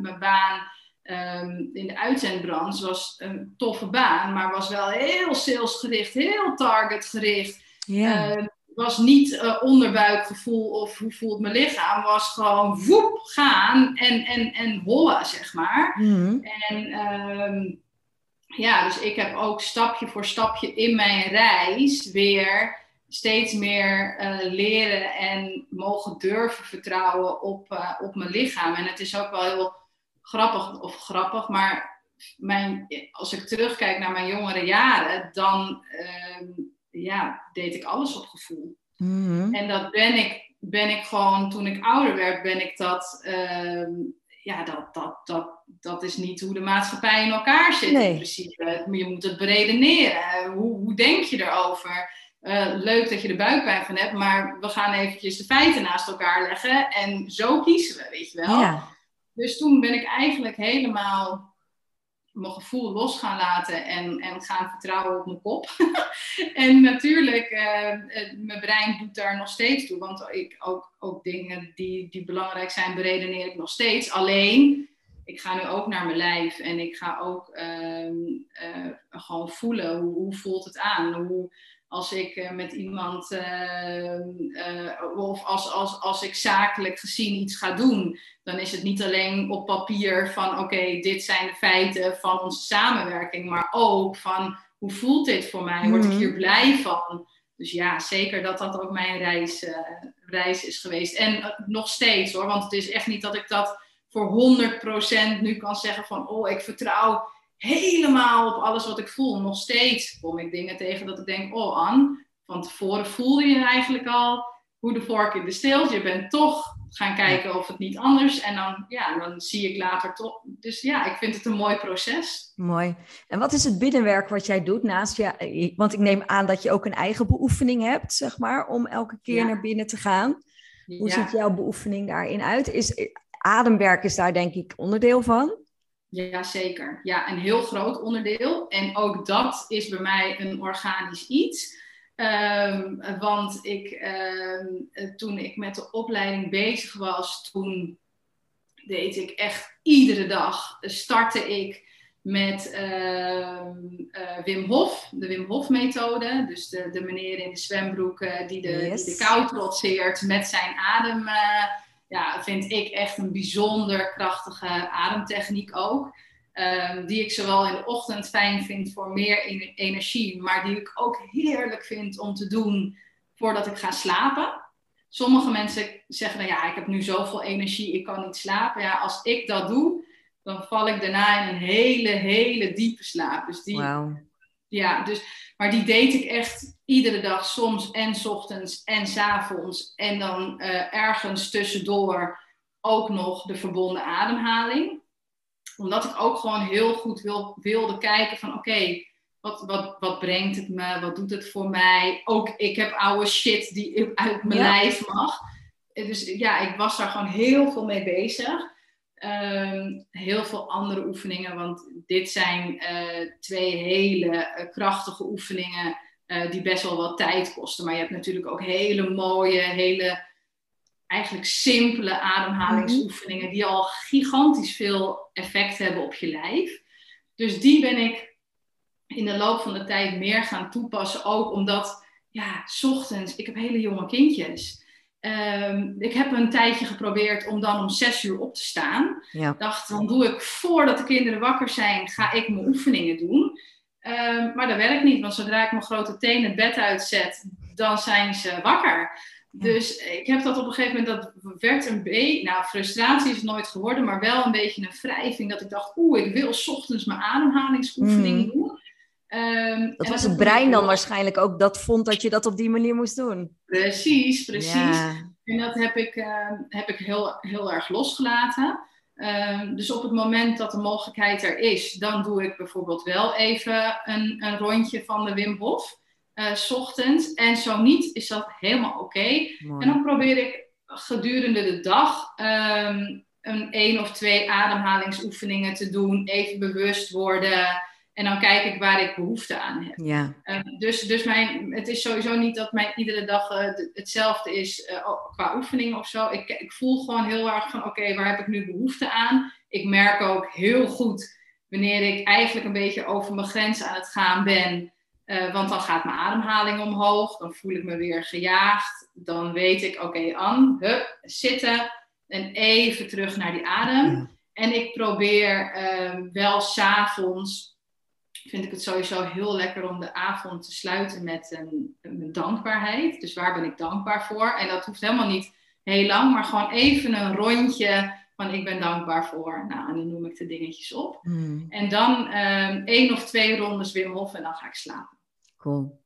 mijn baan um, in de uitzendbranche was een toffe baan, maar was wel heel salesgericht, heel targetgericht. Ja. Uh, was niet uh, onderbuikgevoel of hoe voelt mijn lichaam. Was gewoon woep gaan en, en, en hollen, zeg maar. Mm. En um, ja, dus ik heb ook stapje voor stapje in mijn reis weer steeds meer uh, leren en mogen durven vertrouwen op, uh, op mijn lichaam. En het is ook wel heel grappig, of grappig, maar mijn, als ik terugkijk naar mijn jongere jaren, dan uh, ja, deed ik alles op gevoel. Mm-hmm. En dat ben ik, ben ik gewoon, toen ik ouder werd, ben ik dat, uh, ja, dat, dat, dat, dat is niet hoe de maatschappij in elkaar zit nee. in principe. Je moet het beredeneren. Hoe, hoe denk je erover? Uh, leuk dat je er buikpijn van hebt, maar we gaan eventjes de feiten naast elkaar leggen en zo kiezen we, weet je wel. Ja. Dus toen ben ik eigenlijk helemaal mijn gevoel los gaan laten en, en gaan vertrouwen op mijn kop. en natuurlijk, uh, mijn brein doet daar nog steeds toe. Want ik ook, ook dingen die, die belangrijk zijn, beredeneer ik nog steeds. Alleen, ik ga nu ook naar mijn lijf en ik ga ook uh, uh, gewoon voelen. Hoe, hoe voelt het aan? Hoe, als ik uh, met iemand uh, of als, als, als ik zakelijk gezien iets ga doen, dan is het niet alleen op papier van oké, okay, dit zijn de feiten van onze samenwerking, maar ook van hoe voelt dit voor mij? Word ik hier blij van? Dus ja, zeker dat dat ook mijn reis, uh, reis is geweest. En nog steeds hoor, want het is echt niet dat ik dat voor 100% nu kan zeggen van oh, ik vertrouw helemaal op alles wat ik voel. Nog steeds kom ik dingen tegen dat ik denk, oh Anne, van tevoren voelde je eigenlijk al hoe de vork in de steel. Je bent toch gaan kijken of het niet anders. En dan, ja, dan zie ik later toch. Dus ja, ik vind het een mooi proces. Mooi. En wat is het binnenwerk wat jij doet naast je? Want ik neem aan dat je ook een eigen beoefening hebt, zeg maar, om elke keer ja. naar binnen te gaan. Hoe ja. ziet jouw beoefening daarin uit? Is, ademwerk is daar denk ik onderdeel van. Ja, zeker. Ja, een heel groot onderdeel. En ook dat is bij mij een organisch iets. Um, want ik, um, toen ik met de opleiding bezig was, toen deed ik echt iedere dag, startte ik met uh, uh, Wim Hof, de Wim Hof methode. Dus de, de meneer in de zwembroek uh, die, de, yes. die de kou trotseert met zijn adem ja, vind ik echt een bijzonder krachtige ademtechniek ook. Um, die ik zowel in de ochtend fijn vind voor meer energie, maar die ik ook heerlijk vind om te doen voordat ik ga slapen. Sommige mensen zeggen dan ja, ik heb nu zoveel energie, ik kan niet slapen. Ja, als ik dat doe, dan val ik daarna in een hele, hele diepe slaap. Dus die, wow. ja, dus, maar die deed ik echt iedere dag soms en s ochtends en s avonds. En dan uh, ergens tussendoor ook nog de verbonden ademhaling. Omdat ik ook gewoon heel goed wil, wilde kijken van oké, wat, wat, wat brengt het me? Wat doet het voor mij? Ook ik heb oude shit die uit mijn lijf mag. Dus ja, ik was daar gewoon heel veel mee bezig. Um, heel veel andere oefeningen, want dit zijn uh, twee hele uh, krachtige oefeningen uh, die best wel wat tijd kosten. Maar je hebt natuurlijk ook hele mooie, hele eigenlijk simpele ademhalingsoefeningen die al gigantisch veel effect hebben op je lijf. Dus die ben ik in de loop van de tijd meer gaan toepassen. Ook omdat, ja, ochtends, ik heb hele jonge kindjes. Um, ik heb een tijdje geprobeerd om dan om zes uur op te staan. Ja. Dacht, dan doe ik voordat de kinderen wakker zijn, ga ik mijn oefeningen doen. Um, maar dat werkt niet, want zodra ik mijn grote tenen het bed uitzet, dan zijn ze wakker. Dus ik heb dat op een gegeven moment, dat werd een beetje, nou frustratie is het nooit geworden, maar wel een beetje een wrijving. Dat ik dacht, oeh, ik wil s ochtends mijn ademhalingsoefening mm. doen. Um, dat was het brein dan waarschijnlijk ook dat vond dat je dat op die manier moest doen. Precies, precies. En dat heb ik, uh, heb ik heel, heel erg losgelaten. Uh, dus op het moment dat de mogelijkheid er is, dan doe ik bijvoorbeeld wel even een, een rondje van de Wim Hof. Uh, s ochtends. En zo niet, is dat helemaal oké. Okay. En dan probeer ik gedurende de dag um, een één of twee ademhalingsoefeningen te doen. Even bewust worden. En dan kijk ik waar ik behoefte aan heb. Ja. Um, dus dus mijn, het is sowieso niet dat mijn iedere dag uh, hetzelfde is uh, qua oefeningen of zo. Ik, ik voel gewoon heel erg van oké, waar heb ik nu behoefte aan? Ik merk ook heel goed wanneer ik eigenlijk een beetje over mijn grens aan het gaan ben. Uh, want dan gaat mijn ademhaling omhoog. Dan voel ik me weer gejaagd. Dan weet ik, oké, okay, hup, zitten. En even terug naar die adem. Ja. En ik probeer ehm, wel s'avonds vind ik het sowieso heel lekker om de avond te sluiten met een, een, dankbaarheid. Dus waar ben ik dankbaar voor? En dat hoeft helemaal niet heel lang, maar gewoon even een rondje van ik ben dankbaar voor. Nou, en dan noem ik de dingetjes op. Hmm. En dan um, één of twee rondes Wim Hof en dan ga ik slapen. Cool.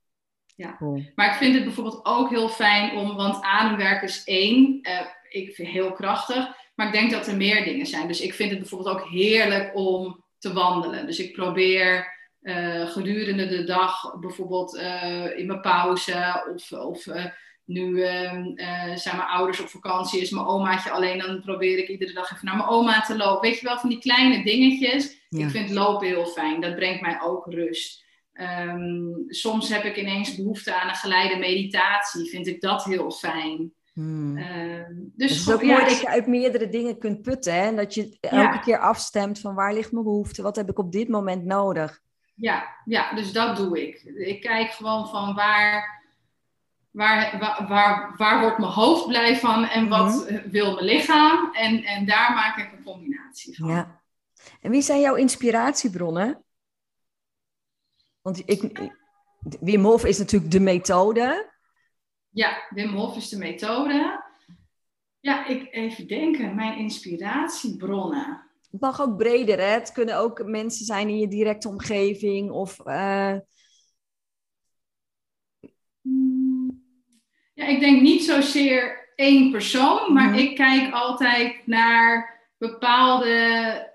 Ja. Cool. Maar ik vind het bijvoorbeeld ook heel fijn om, want ademwerk is één. Uh, ik vind heel krachtig. Maar ik denk dat er meer dingen zijn. Dus ik vind het bijvoorbeeld ook heerlijk om te wandelen. Dus ik probeer uh, gedurende de dag, bijvoorbeeld uh, in mijn pauze of, of uh, nu ehm, zijn mijn ouders op vakantie, is mijn omaatje alleen, dan probeer ik iedere dag even naar mijn oma te lopen. Weet je wel, van die kleine dingetjes. Ja. Ik vind lopen heel fijn, dat brengt mij ook rust. Um, soms heb ik ineens behoefte aan een geleide meditatie, vind ik dat heel fijn. Hmm. Uh, dus het is ook ja, mooi dat je uit meerdere dingen kunt putten. Hè? En dat je elke keer afstemt van waar ligt mijn behoefte, wat heb ik op dit moment nodig. Ja, ja, dus dat doe ik. Ik kijk gewoon van waar, waar, waar, waar, waar wordt mijn hoofd blij van en wat mhm. wil mijn lichaam. En, en daar maak ik een combinatie van. Ja. En wie zijn jouw inspiratiebronnen? Want ik, Wim Hof is natuurlijk de methode. Ja, Wim Hof is de methode. Ja, ik even denken, mijn inspiratiebronnen. Het mag ook breder, hè? Het kunnen ook mensen zijn in je directe omgeving of... Uh... Ja, ik denk niet zozeer één persoon, maar mhm. ik kijk altijd naar bepaalde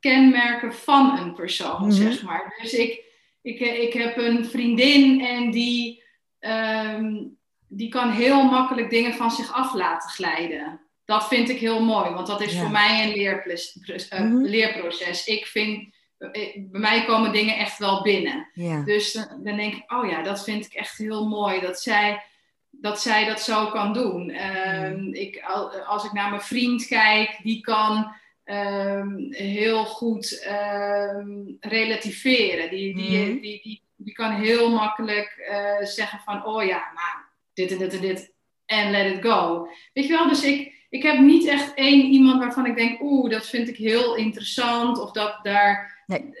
kenmerken van een persoon, mm zeg maar. Dus ik, ik, ik heb een vriendin en die, um, die kan heel makkelijk dingen van zich af laten glijden dat vind ik heel mooi, want dat is voor mij een leerproces, uh, mm -hmm. leerproces. Ik vind, uh, bij mij komen dingen echt wel binnen. Ja. Dus dan, dan, denk ik, oh ja, dat vind ik echt heel mooi dat zij dat, zij dat zo kan doen. Um, ik, als ik naar mijn vriend kijk, die kan um, heel goed um, relativeren. Die, die, mm die, die, die, kan heel makkelijk uh, zeggen van, oh ja, nou, dit en dit en dit. En let it go. Weet je wel, dus ik, ik heb niet echt één iemand waarvan ik denk, oeh, dat vind ik heel interessant. Of dat daar nee.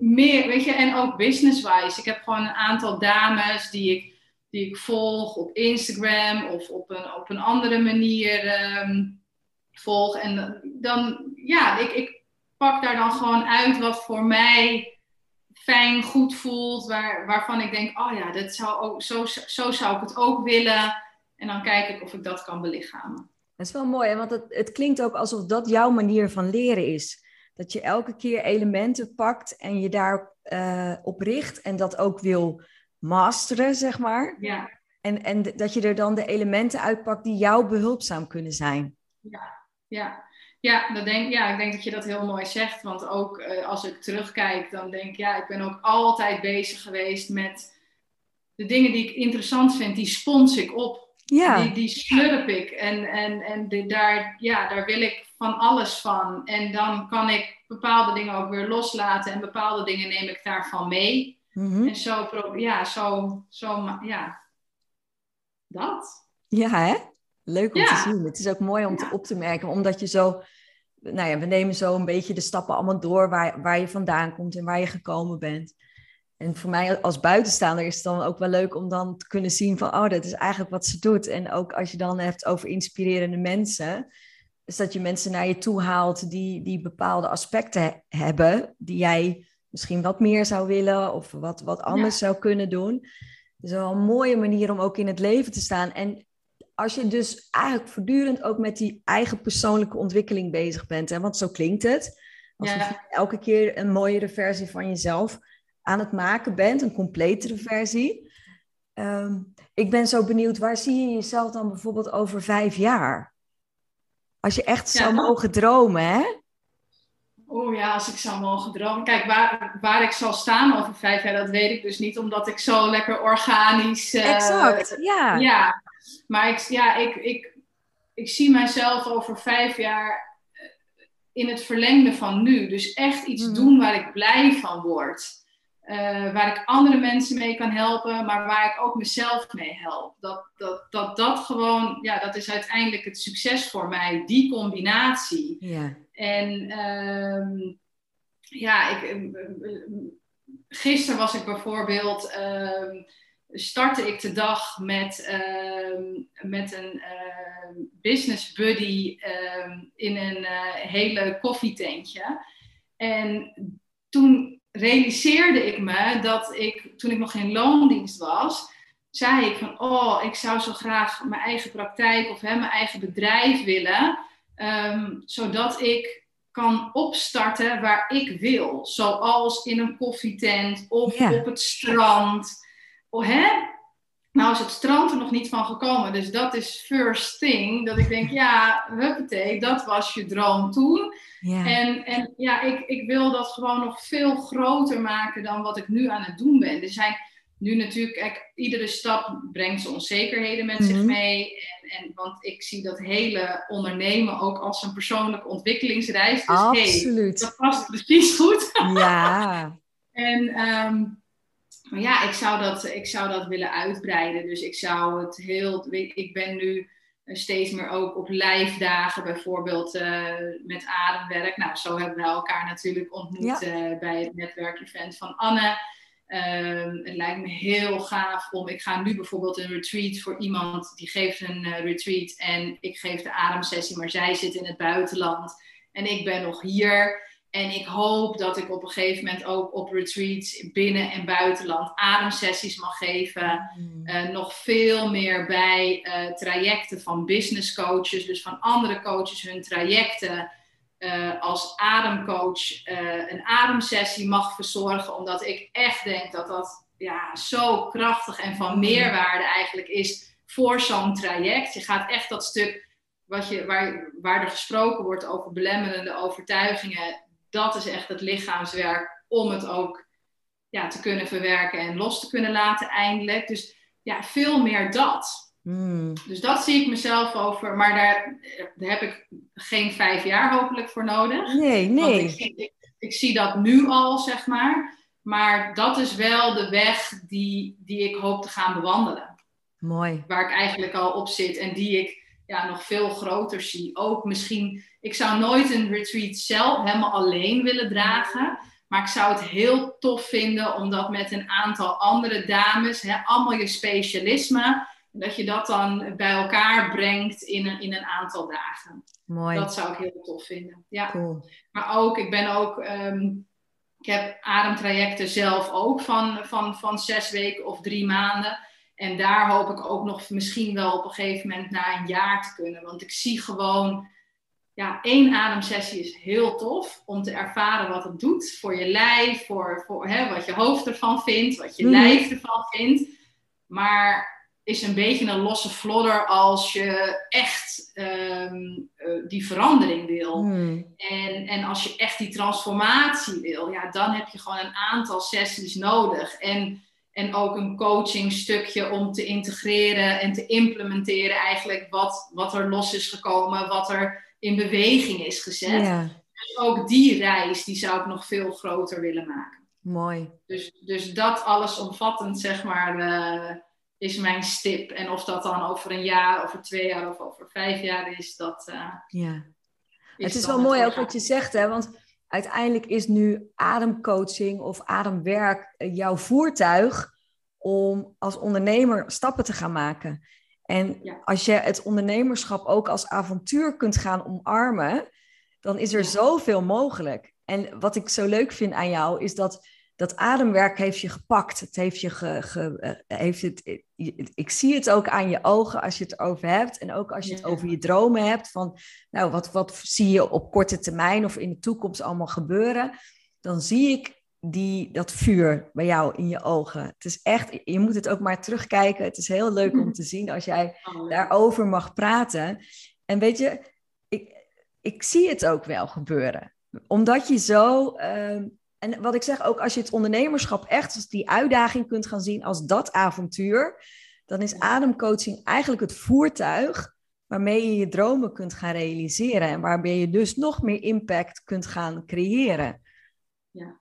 meer, weet je, en ook business-wise. Ik heb gewoon een aantal dames die ik, die ik volg op Instagram of op een, op een andere manier um, volg. En dan, ja, ik, ik pak daar dan gewoon uit wat voor mij fijn, goed voelt, waar, waarvan ik denk, oh ja, dat zou ook, zo, zo zou ik het ook willen. En dan kijk ik of ik dat kan belichamen. Dat is wel mooi, hè? want het, het klinkt ook alsof dat jouw manier van leren is. Dat je elke keer elementen pakt en je daar uh, op richt en dat ook wil masteren, zeg maar. Ja. En, en dat je er dan de elementen uitpakt die jou behulpzaam kunnen zijn. Ja, ja. Ja, dat denk, ja, ik denk dat je dat heel mooi zegt. Want ook uh, als ik terugkijk, dan denk ik, ja, ik ben ook altijd bezig geweest met de dingen die ik interessant vind, die spons ik op. Ja. Die, die slurp ik. En, en, en de, daar, ja, daar wil ik van alles van. En dan kan ik bepaalde dingen ook weer loslaten. En bepaalde dingen neem ik daarvan mee. Mhm. En zo, ja, zo, zo, ja, dat. Ja, hè? Leuk om Ja. te zien. Het is ook mooi om te, op te merken, omdat je zo... Nou ja, we nemen zo een beetje de stappen allemaal door waar, waar je vandaan komt en waar je gekomen bent. En voor mij als buitenstaander is het dan ook wel leuk om dan te kunnen zien van, oh, dat is eigenlijk wat ze doet. En ook als je dan hebt over inspirerende mensen, is dat je mensen naar je toe haalt die, die bepaalde aspecten he- hebben, die jij misschien wat meer zou willen of wat, wat anders zou kunnen doen. Dat is wel een mooie manier om ook in het leven te staan. En als je dus eigenlijk voortdurend ook met die eigen persoonlijke ontwikkeling bezig bent, hè, want zo klinkt het. Alsof Ja. je elke keer een mooiere versie van jezelf aan het maken bent, een completere versie. Ehm, ik ben zo benieuwd, waar zie je jezelf dan bijvoorbeeld over vijf jaar? Als je echt Ja, zou mogen dromen, hè? Oeh ja, als ik zou mogen dromen. Kijk, waar, waar ik zal staan over vijf jaar, dat weet ik dus niet, omdat ik zo lekker organisch. eh, exact, ja. Ja, maar ik, ja, ik, ik, ik zie mijzelf over vijf jaar eh, in het verlengde van nu. Dus echt iets Mhm. doen waar ik blij van word. Eh, waar ik andere mensen mee kan helpen, maar waar ik ook mezelf mee help. Dat dat, dat, dat gewoon, ja, dat is uiteindelijk het succes voor mij, die combinatie. Ja. En ehm, ja, ik, eh, gisteren was ik bijvoorbeeld, ehm, startte ik de dag met, ehm, met een ehm, business buddy in een eh, hele koffietentje. En toen realiseerde ik me dat ik, toen ik nog in loondienst was, zei ik van, oh, ik zou zo graag mijn eigen praktijk of hè, mijn eigen bedrijf willen. Ehm, zodat ik kan opstarten waar ik wil. Zoals in een koffietent of op het strand. Oh, hè? Nou is het strand er nog niet van gekomen. Dus dat is first thing. Dat ik denk, ja, huppatee, dat was je droom toen. Ja. En, en ja, ik, ik wil dat gewoon nog veel groter maken dan wat ik nu aan het doen ben. Er zijn nu natuurlijk, kijk, iedere stap brengt zijn onzekerheden met zich Mhm. mee. En, en, want ik zie dat hele ondernemen ook als een persoonlijke ontwikkelingsreis. Dus hey, Absoluut. dat past precies goed. Ja. En ehm, maar ja, ik zou, dat, ik zou dat willen uitbreiden. Dus ik zou het heel. Ik ben nu eh, steeds meer ook op live dagen, bijvoorbeeld eh, met ademwerk. Nou, zo hebben we elkaar natuurlijk ontmoet eh, bij het netwerkevent van Anne. Ehm, het lijkt me heel gaaf om. Ik ga nu bijvoorbeeld een retreat voor iemand die geeft een retreat en ik geef de ademsessie, maar zij zit in het buitenland en ik ben nog hier. En ik hoop dat ik op een gegeven moment ook op retreats binnen en buitenland ademsessies mag geven. Uh, nog veel meer bij uh, trajecten van business coaches, dus van andere coaches, hun trajecten. Uh, als ademcoach een ademsessie mag verzorgen, omdat ik echt denk dat dat ja, zo krachtig en van meerwaarde eigenlijk is voor zo'n traject. Je gaat echt dat stuk wat je, waar, waar er gesproken wordt over belemmerende overtuigingen, dat is echt het lichaamswerk om het ook ja, te kunnen verwerken en los te kunnen laten eindelijk. Dus ja, veel meer dat. Mm. Dus dat zie ik mezelf over, maar daar, daar heb ik geen vijf jaar hopelijk voor nodig. Nee, nee. Ik zie, ik, ik, zie dat nu al, zeg maar. Maar dat is wel de weg die, die ik hoop te gaan bewandelen. Mooi. Waar ik eigenlijk al op zit en die ik ja, nog veel groter zie. Ook misschien, ik zou nooit een retreat zelf helemaal alleen willen dragen. Maar ik zou het heel tof vinden om dat met een aantal andere dames, hè, allemaal je specialisme, dat je dat dan bij elkaar brengt in een, in een aantal dagen. Mooi. Dat zou ik heel tof vinden. Ja. Cool. Maar ook, ik ben ook, um, Ik heb ademtrajecten zelf ook van, van, van zes weken of drie maanden. En daar hoop ik ook nog misschien wel op een gegeven moment na een jaar te kunnen. Want ik zie gewoon, ja, één ademsessie is heel tof om te ervaren wat het doet voor je lijf, voor, voor hè, wat je hoofd ervan vindt, wat je mhm. lijf ervan vindt. Maar is een beetje een losse flodder als je echt ehm, eh, die verandering wil. Hmm. En, en als je echt die transformatie wil, ja, dan heb je gewoon een aantal sessies nodig. En, en ook een coachingstukje om te integreren en te implementeren eigenlijk wat, wat er los is gekomen, wat er in beweging is gezet. Dus ook die reis, die zou ik nog veel groter willen maken. Mooi. Dus, dus dat alles omvattend, zeg maar... Uh, is mijn stip. En of dat dan over een jaar, over twee jaar of over vijf jaar is, dat. Uh, ja. het is wel mooi ook wat je zegt, hè? Want uiteindelijk is nu ademcoaching of ademwerk eh, jouw voertuig om als ondernemer stappen te gaan maken. En als je het ondernemerschap ook als avontuur kunt gaan omarmen, dan is er zoveel mogelijk. En wat ik zo leuk vind aan jou is dat dat ademwerk heeft je gepakt. Het heeft je ge, eh, heeft het, ik zie het ook aan je ogen als je het over hebt. En ook als je het over je dromen hebt. Van, nou, wat, wat zie je op korte termijn of in de toekomst allemaal gebeuren? Dan zie ik die, dat vuur bij jou in je ogen. Het is echt, je moet het ook maar terugkijken. Het is heel leuk om te zien als jij oh, daarover mag praten. En weet je, ik, ik zie het ook wel gebeuren. Omdat je zo ehm, en wat ik zeg ook, als je het ondernemerschap echt als die uitdaging kunt gaan zien als dat avontuur, dan is ademcoaching eigenlijk het voertuig waarmee je je dromen kunt gaan realiseren en waarbij je dus nog meer impact kunt gaan creëren. Ja.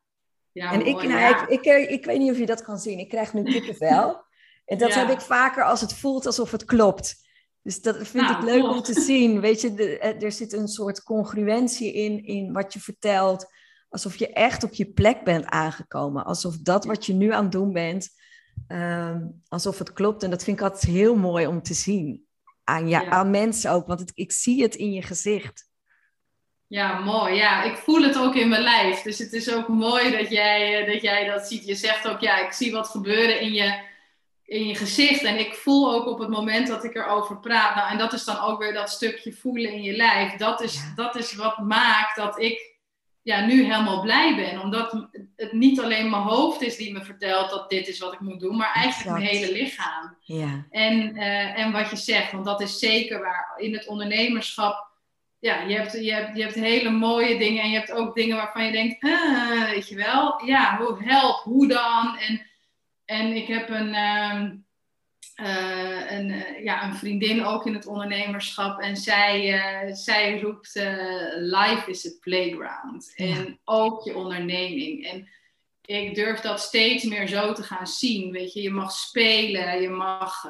Ja, en ik, nou, ik, ik, ik, weet niet of je dat kan zien. Ik krijg nu kippenvel. En dat heb ik vaker als het voelt alsof het klopt. Dus dat vind ik nou, leuk om te zien. Weet je, eh, er zit een soort congruentie in, in wat je vertelt alsof je echt op je plek bent aangekomen. Alsof dat wat je nu aan het doen bent, ehm, alsof het klopt. En dat vind ik altijd heel mooi om te zien. Aan, ja, aan mensen ook, want ik zie het in je gezicht. Ja, mooi. Ja, ik voel het ook in mijn lijf. Dus het is ook mooi dat jij, eh, dat jij dat ziet. Je zegt ook, ja, ik zie wat gebeuren in je, in je gezicht. En ik voel ook op het moment dat ik erover praat. Nou, en dat is dan ook weer dat stukje voelen in je lijf. Dat is, dat is wat maakt dat ik ja, nu helemaal blij ben. Omdat het niet alleen mijn hoofd is die me vertelt dat dit is wat ik moet doen, maar eigenlijk mijn hele lichaam. Ja. En, uh, en wat je zegt, want dat is zeker waar. In het ondernemerschap, ja, je hebt, je, hebt, je hebt hele mooie dingen en je hebt ook dingen waarvan je denkt, ah, weet je wel, ja, hoe help, hoe dan? En, en ik heb een. Uh, uh, een, uh, ja, een vriendin ook in het ondernemerschap. En zij, uh, zij roept: Life is a playground. En ook je onderneming. En ik durf dat steeds meer zo te gaan zien. Weet je, je mag spelen, je mag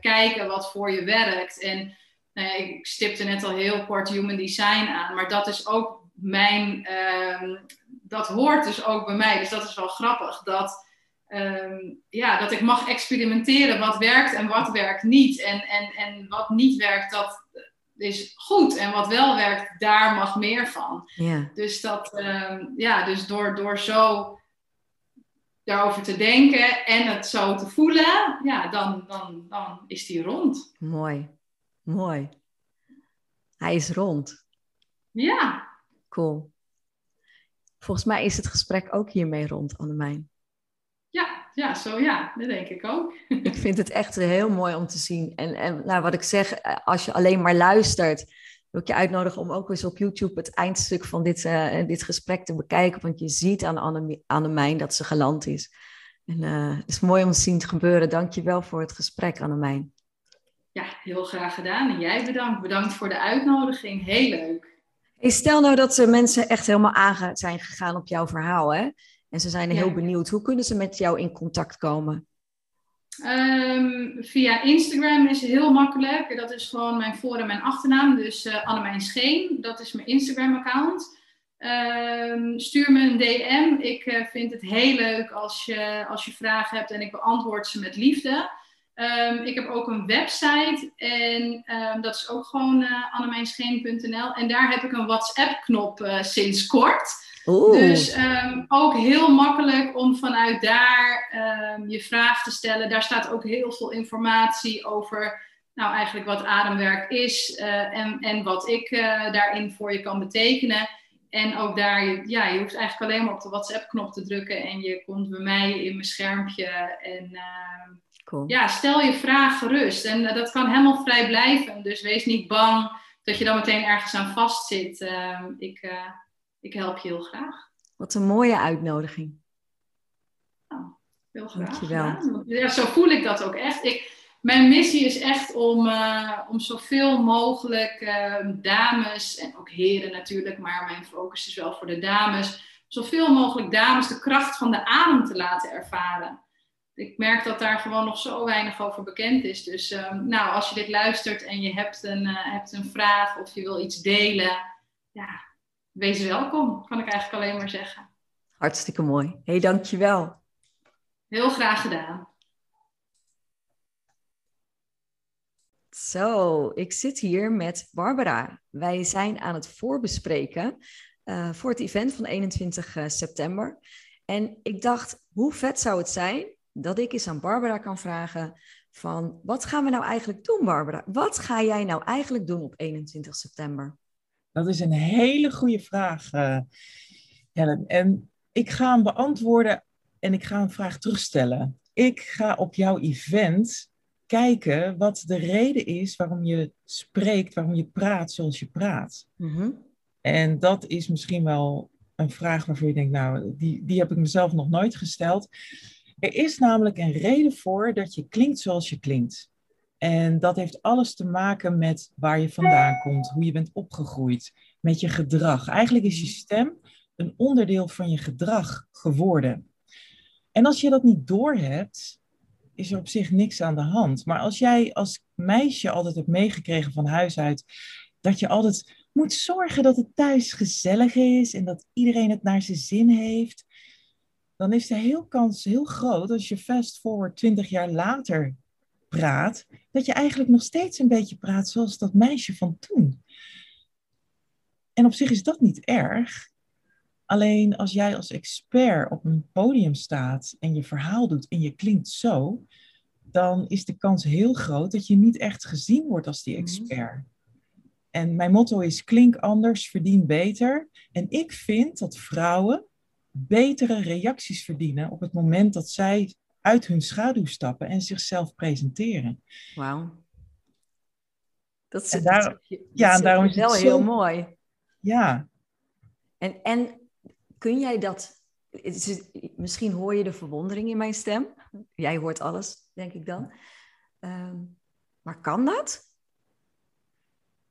kijken wat voor je werkt. En ik stipte net al heel kort human design aan, maar dat is ook mijn. Ehm, dat hoort dus ook bij mij. Dus dat is wel grappig. Dat Ehm, ja, dat ik mag experimenteren wat werkt en wat werkt niet. En, en, en wat niet werkt, dat is goed. En wat wel werkt, daar mag meer van. Ja. Dus, dat, ehm, ja, dus door, door zo daarover te denken en het zo te voelen, ja, dan, dan, dan is die rond. Mooi, mooi. Hij is rond. Ja. Cool. Volgens mij is het gesprek ook hiermee rond, Annemijn. Ja, zo ja, dat denk ik ook. ik vind het echt heel mooi om te zien. En, en nou, wat ik zeg, eh, als je alleen maar luistert, wil ik je uitnodigen om ook eens op YouTube het eindstuk van dit, uh, dit gesprek te bekijken. Want je ziet aan Anne, Annemijn dat ze geland is. En uh, het is mooi om te zien gebeuren. Dank je wel voor het gesprek, Annemijn. Ja, heel graag gedaan. En jij bedankt. Bedankt voor de uitnodiging. Heel leuk. Hey, stel nou dat de mensen echt helemaal aan zijn gegaan op jouw verhaal, hè? En ze zijn heel benieuwd. Hoe kunnen ze met jou in contact komen? Um, via Instagram is het heel makkelijk. Dat is gewoon mijn voor- en mijn achternaam. Dus uh, Annemijn Scheen, dat is mijn Instagram-account. Um, stuur me een DM. Ik uh, vind het heel leuk als je, als je vragen hebt en ik beantwoord ze met liefde. Um, ik heb ook een website en dat is ook gewoon uh, annemijnscheen.nl. En daar heb ik een WhatsApp-knop sinds kort. Oeh. Dus ehm, ook heel makkelijk om vanuit daar ehm, je vraag te stellen. Daar staat ook heel veel informatie over, nou eigenlijk wat ademwerk is uh, en, en wat ik uh, daarin voor je kan betekenen. En ook daar, ja, je hoeft eigenlijk alleen maar op de WhatsApp-knop te drukken en je komt bij mij in mijn schermpje. En uh, cool. ja, stel je vraag gerust. En uh, dat kan helemaal vrij blijven. Dus wees niet bang dat je dan meteen ergens aan vastzit. Ik, eh, ik help je heel graag. Wat een mooie uitnodiging. Nou, heel graag. Dankjewel. Ja, zo voel ik dat ook echt. Ik, mijn missie is echt om, uh, om zoveel mogelijk uh, dames, en ook heren natuurlijk, maar mijn focus is wel voor de dames, zoveel mogelijk dames de kracht van de adem te laten ervaren. Ik merk dat daar gewoon nog zo weinig over bekend is. Dus uh, nou, als je dit luistert en je hebt een, eh, hebt een vraag of je wil iets delen, ja, wees welkom, kan ik eigenlijk alleen maar zeggen. Hartstikke mooi. Hé, hey, dankjewel. Heel graag gedaan. Zo, ik zit hier met Barbara. Wij zijn aan het voorbespreken uh, voor het event van 21 uh, september. En ik dacht, hoe vet zou het zijn dat ik eens aan Barbara kan vragen van, wat gaan we nou eigenlijk doen, Barbara? Wat ga jij nou eigenlijk doen op 21 september? Dat is een hele goede vraag, uh, Helen. En ik ga hem beantwoorden en ik ga een vraag terugstellen. Ik ga op jouw event kijken wat de reden is waarom je spreekt, waarom je praat zoals je praat. Mm En dat is misschien wel een vraag waarvoor je denkt, nou, die, die heb ik mezelf nog nooit gesteld. Er is namelijk een reden voor dat je klinkt zoals je klinkt. En dat heeft alles te maken met waar je vandaan komt, hoe je bent opgegroeid, met je gedrag. Eigenlijk is je stem een onderdeel van je gedrag geworden. En als je dat niet doorhebt, is er op zich niks aan de hand. Maar als jij als meisje altijd hebt meegekregen van huis uit dat je altijd moet zorgen dat het thuis gezellig is en dat iedereen het naar zijn zin heeft, dan is de heel kans heel groot als je fast forward 20 jaar later praat, dat je eigenlijk nog steeds een beetje praat zoals dat meisje van toen. En op zich is dat niet erg. Alleen als jij als expert op een podium staat en je verhaal doet en je klinkt zo, dan is de kans heel groot dat je niet echt gezien wordt als die mhm. expert. En mijn motto is klink anders, verdien beter. En ik vind dat vrouwen betere reacties verdienen op het moment dat zij uit hun schaduw stappen en zichzelf presenteren. Wauw. Dat is, daar, ja, en daarom is wel heel mooi. Ja. En, en kun jij dat... Misschien hoor je de verwondering in mijn stem. Jij hoort alles, denk ik dan. Um, maar kan dat?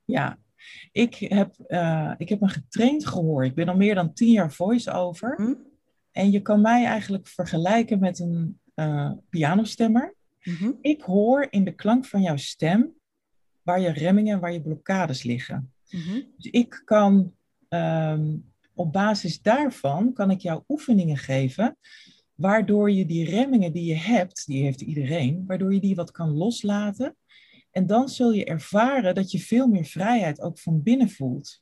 Ja, ik heb, uh, ik heb een getraind gehoor. Ik ben al meer dan tien jaar voice-over. Hm? En je kan mij eigenlijk vergelijken met een uh, pianostemmer. Mm Ik hoor in de klank van jouw stem waar je remmingen en waar je blokkades liggen. Mm Dus ik kan um, op basis daarvan kan ik jou oefeningen geven, waardoor je die remmingen die je hebt, die heeft iedereen, waardoor je die wat kan loslaten. En dan zul je ervaren dat je veel meer vrijheid ook van binnen voelt.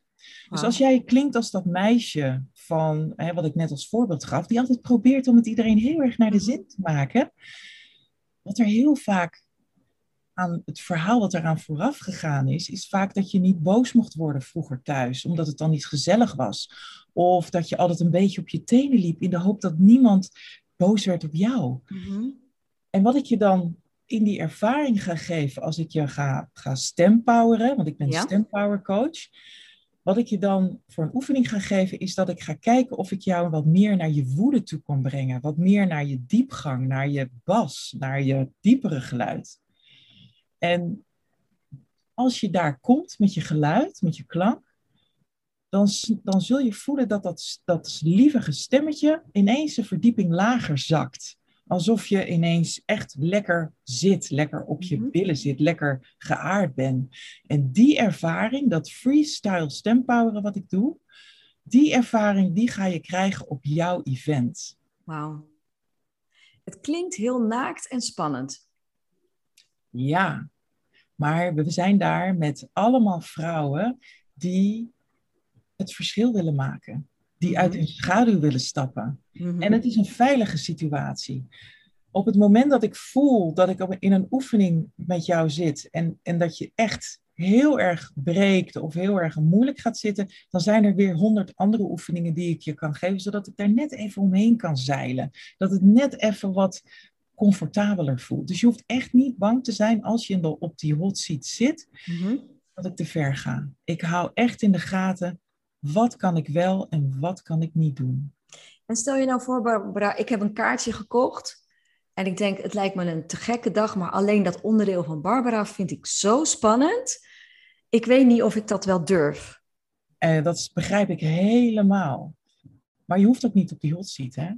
Dus als jij klinkt als dat meisje van, hè, wat ik net als voorbeeld gaf, die altijd probeert om het iedereen heel erg naar de zin te maken, wat er heel vaak aan het verhaal wat eraan vooraf gegaan is, is vaak dat je niet boos mocht worden vroeger thuis, omdat het dan niet gezellig was. Of dat je altijd een beetje op je tenen liep in de hoop dat niemand boos werd op jou. Mhm. En wat ik je dan in die ervaring ga geven als ik je ga, ga stempoweren, want ik ben ja? stempower coach. Wat ik je dan voor een oefening ga geven, is dat ik ga kijken of ik jou wat meer naar je woede toe kan brengen. Wat meer naar je diepgang, naar je bas, naar je diepere geluid. En als je daar komt met je geluid, met je klank, dan, dan zul je voelen dat dat, dat lievige stemmetje ineens een verdieping lager zakt. Alsof je ineens echt lekker zit, lekker op je mhm. billen zit, lekker geaard bent. En die ervaring, dat freestyle stempoweren wat ik doe, die ervaring die ga je krijgen op jouw event. Wauw. Het klinkt heel naakt en spannend. Ja, maar we zijn daar met allemaal vrouwen die het verschil willen maken. Die uit hun schaduw willen stappen. En het is een veilige situatie. Op het moment dat ik voel dat ik in een oefening met jou zit en, en dat je echt heel erg breekt of heel erg moeilijk gaat zitten, dan zijn er weer honderd andere oefeningen die ik je kan geven, zodat ik daar net even omheen kan zeilen. Dat het net even wat comfortabeler voelt. Dus je hoeft echt niet bang te zijn als je op die hot seat zit, mhm. dat ik te ver ga. Ik hou echt in de gaten, wat kan ik wel en wat kan ik niet doen. En stel je nou voor, Barbara, ik heb een kaartje gekocht. En ik denk, het lijkt me een te gekke dag, maar alleen dat onderdeel van Barbara vind ik zo spannend. Ik weet niet of ik dat wel durf. Eh, dat begrijp ik helemaal. Maar je hoeft ook niet op die hot seat, hè?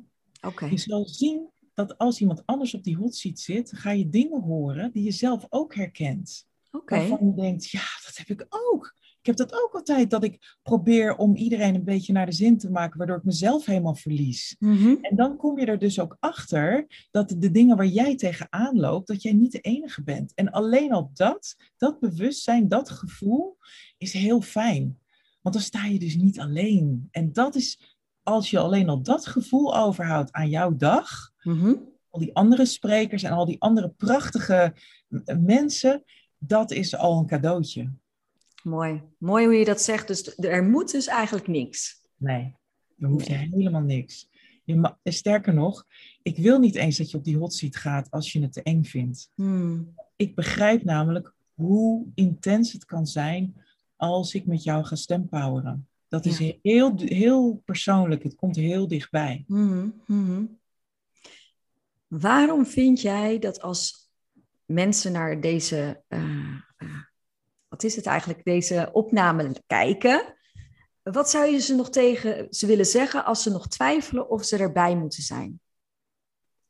Oké. Je zal zien dat als iemand anders op die hot seat zit, ga je dingen horen die je zelf ook herkent. Oké. Waarvan je denkt, ja, dat heb ik ook. Ik heb dat ook altijd, dat ik probeer om iedereen een beetje naar de zin te maken, waardoor ik mezelf helemaal verlies. Mhm. En dan kom je er dus ook achter dat de dingen waar jij tegenaan loopt, dat jij niet de enige bent. En alleen al dat, dat bewustzijn, dat gevoel, is heel fijn. Want dan sta je dus niet alleen. En dat is, als je alleen al dat gevoel overhoudt aan jouw dag, mhm. al die andere sprekers en al die andere prachtige mensen, dat is al een cadeautje. Mooi. Mooi hoe je dat zegt. Dus er moet dus eigenlijk niks. Nee, er hoeft nee. helemaal niks. Je sterker nog, ik wil niet eens dat je op die hot seat gaat als je het te eng vindt. Hmm. Ik begrijp namelijk hoe intens het kan zijn als ik met jou ga stempoweren. Dat is heel, heel persoonlijk. Het komt heel dichtbij. Hmm, hmm. Waarom vind jij dat als mensen naar deze uh, wat is het eigenlijk, deze opname kijken. Wat zou je ze nog tegen ze willen zeggen als ze nog twijfelen of ze erbij moeten zijn?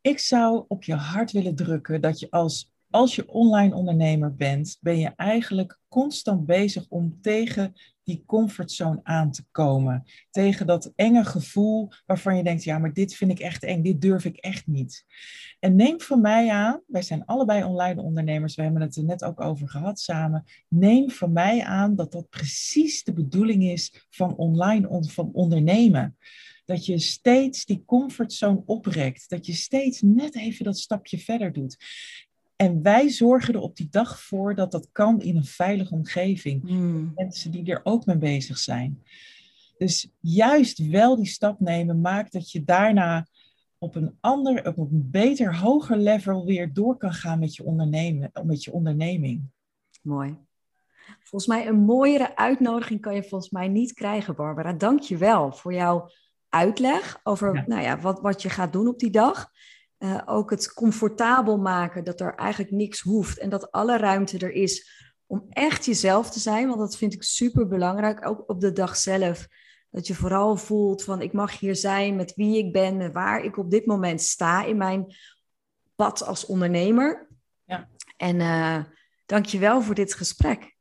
Ik zou op je hart willen drukken dat je als, als je online ondernemer bent, ben je eigenlijk constant bezig om tegen die comfortzone aan te komen. Tegen dat enge gevoel waarvan je denkt, ja, maar dit vind ik echt eng, dit durf ik echt niet. En neem van mij aan, wij zijn allebei online ondernemers, we hebben het er net ook over gehad samen. Neem van mij aan dat dat precies de bedoeling is van online van ondernemen. Dat je steeds die comfortzone oprekt. Dat je steeds net even dat stapje verder doet. En wij zorgen er op die dag voor dat dat kan in een veilige omgeving. Hmm. Mensen die er ook mee bezig zijn. Dus juist wel die stap nemen maakt dat je daarna op een ander, op een beter, hoger level weer door kan gaan met je, ondernemen, met je onderneming. Mooi. Volgens mij een mooiere uitnodiging kan je volgens mij niet krijgen, Barbara. Dank je wel voor jouw uitleg over Nou ja, wat, wat je gaat doen op die dag. Uh, ook het comfortabel maken dat er eigenlijk niks hoeft en dat alle ruimte er is om echt jezelf te zijn. Want dat vind ik super belangrijk, ook op de dag zelf. Dat je vooral voelt van ik mag hier zijn met wie ik ben en waar ik op dit moment sta in mijn pad als ondernemer. Ja. En uh, dank je wel voor dit gesprek.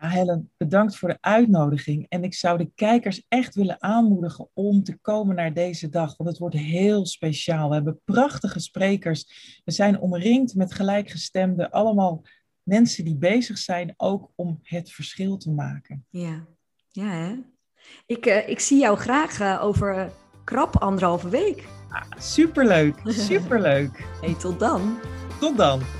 Ja, Helen, bedankt voor de uitnodiging. En ik zou de kijkers echt willen aanmoedigen om te komen naar deze dag, want het wordt heel speciaal. We hebben prachtige sprekers. We zijn omringd met gelijkgestemden, allemaal mensen die bezig zijn ook om het verschil te maken. Ja, ja hè? Ik, uh, ik zie jou graag uh, over krap anderhalve week. Ah, superleuk, superleuk. hey, tot dan. Tot dan.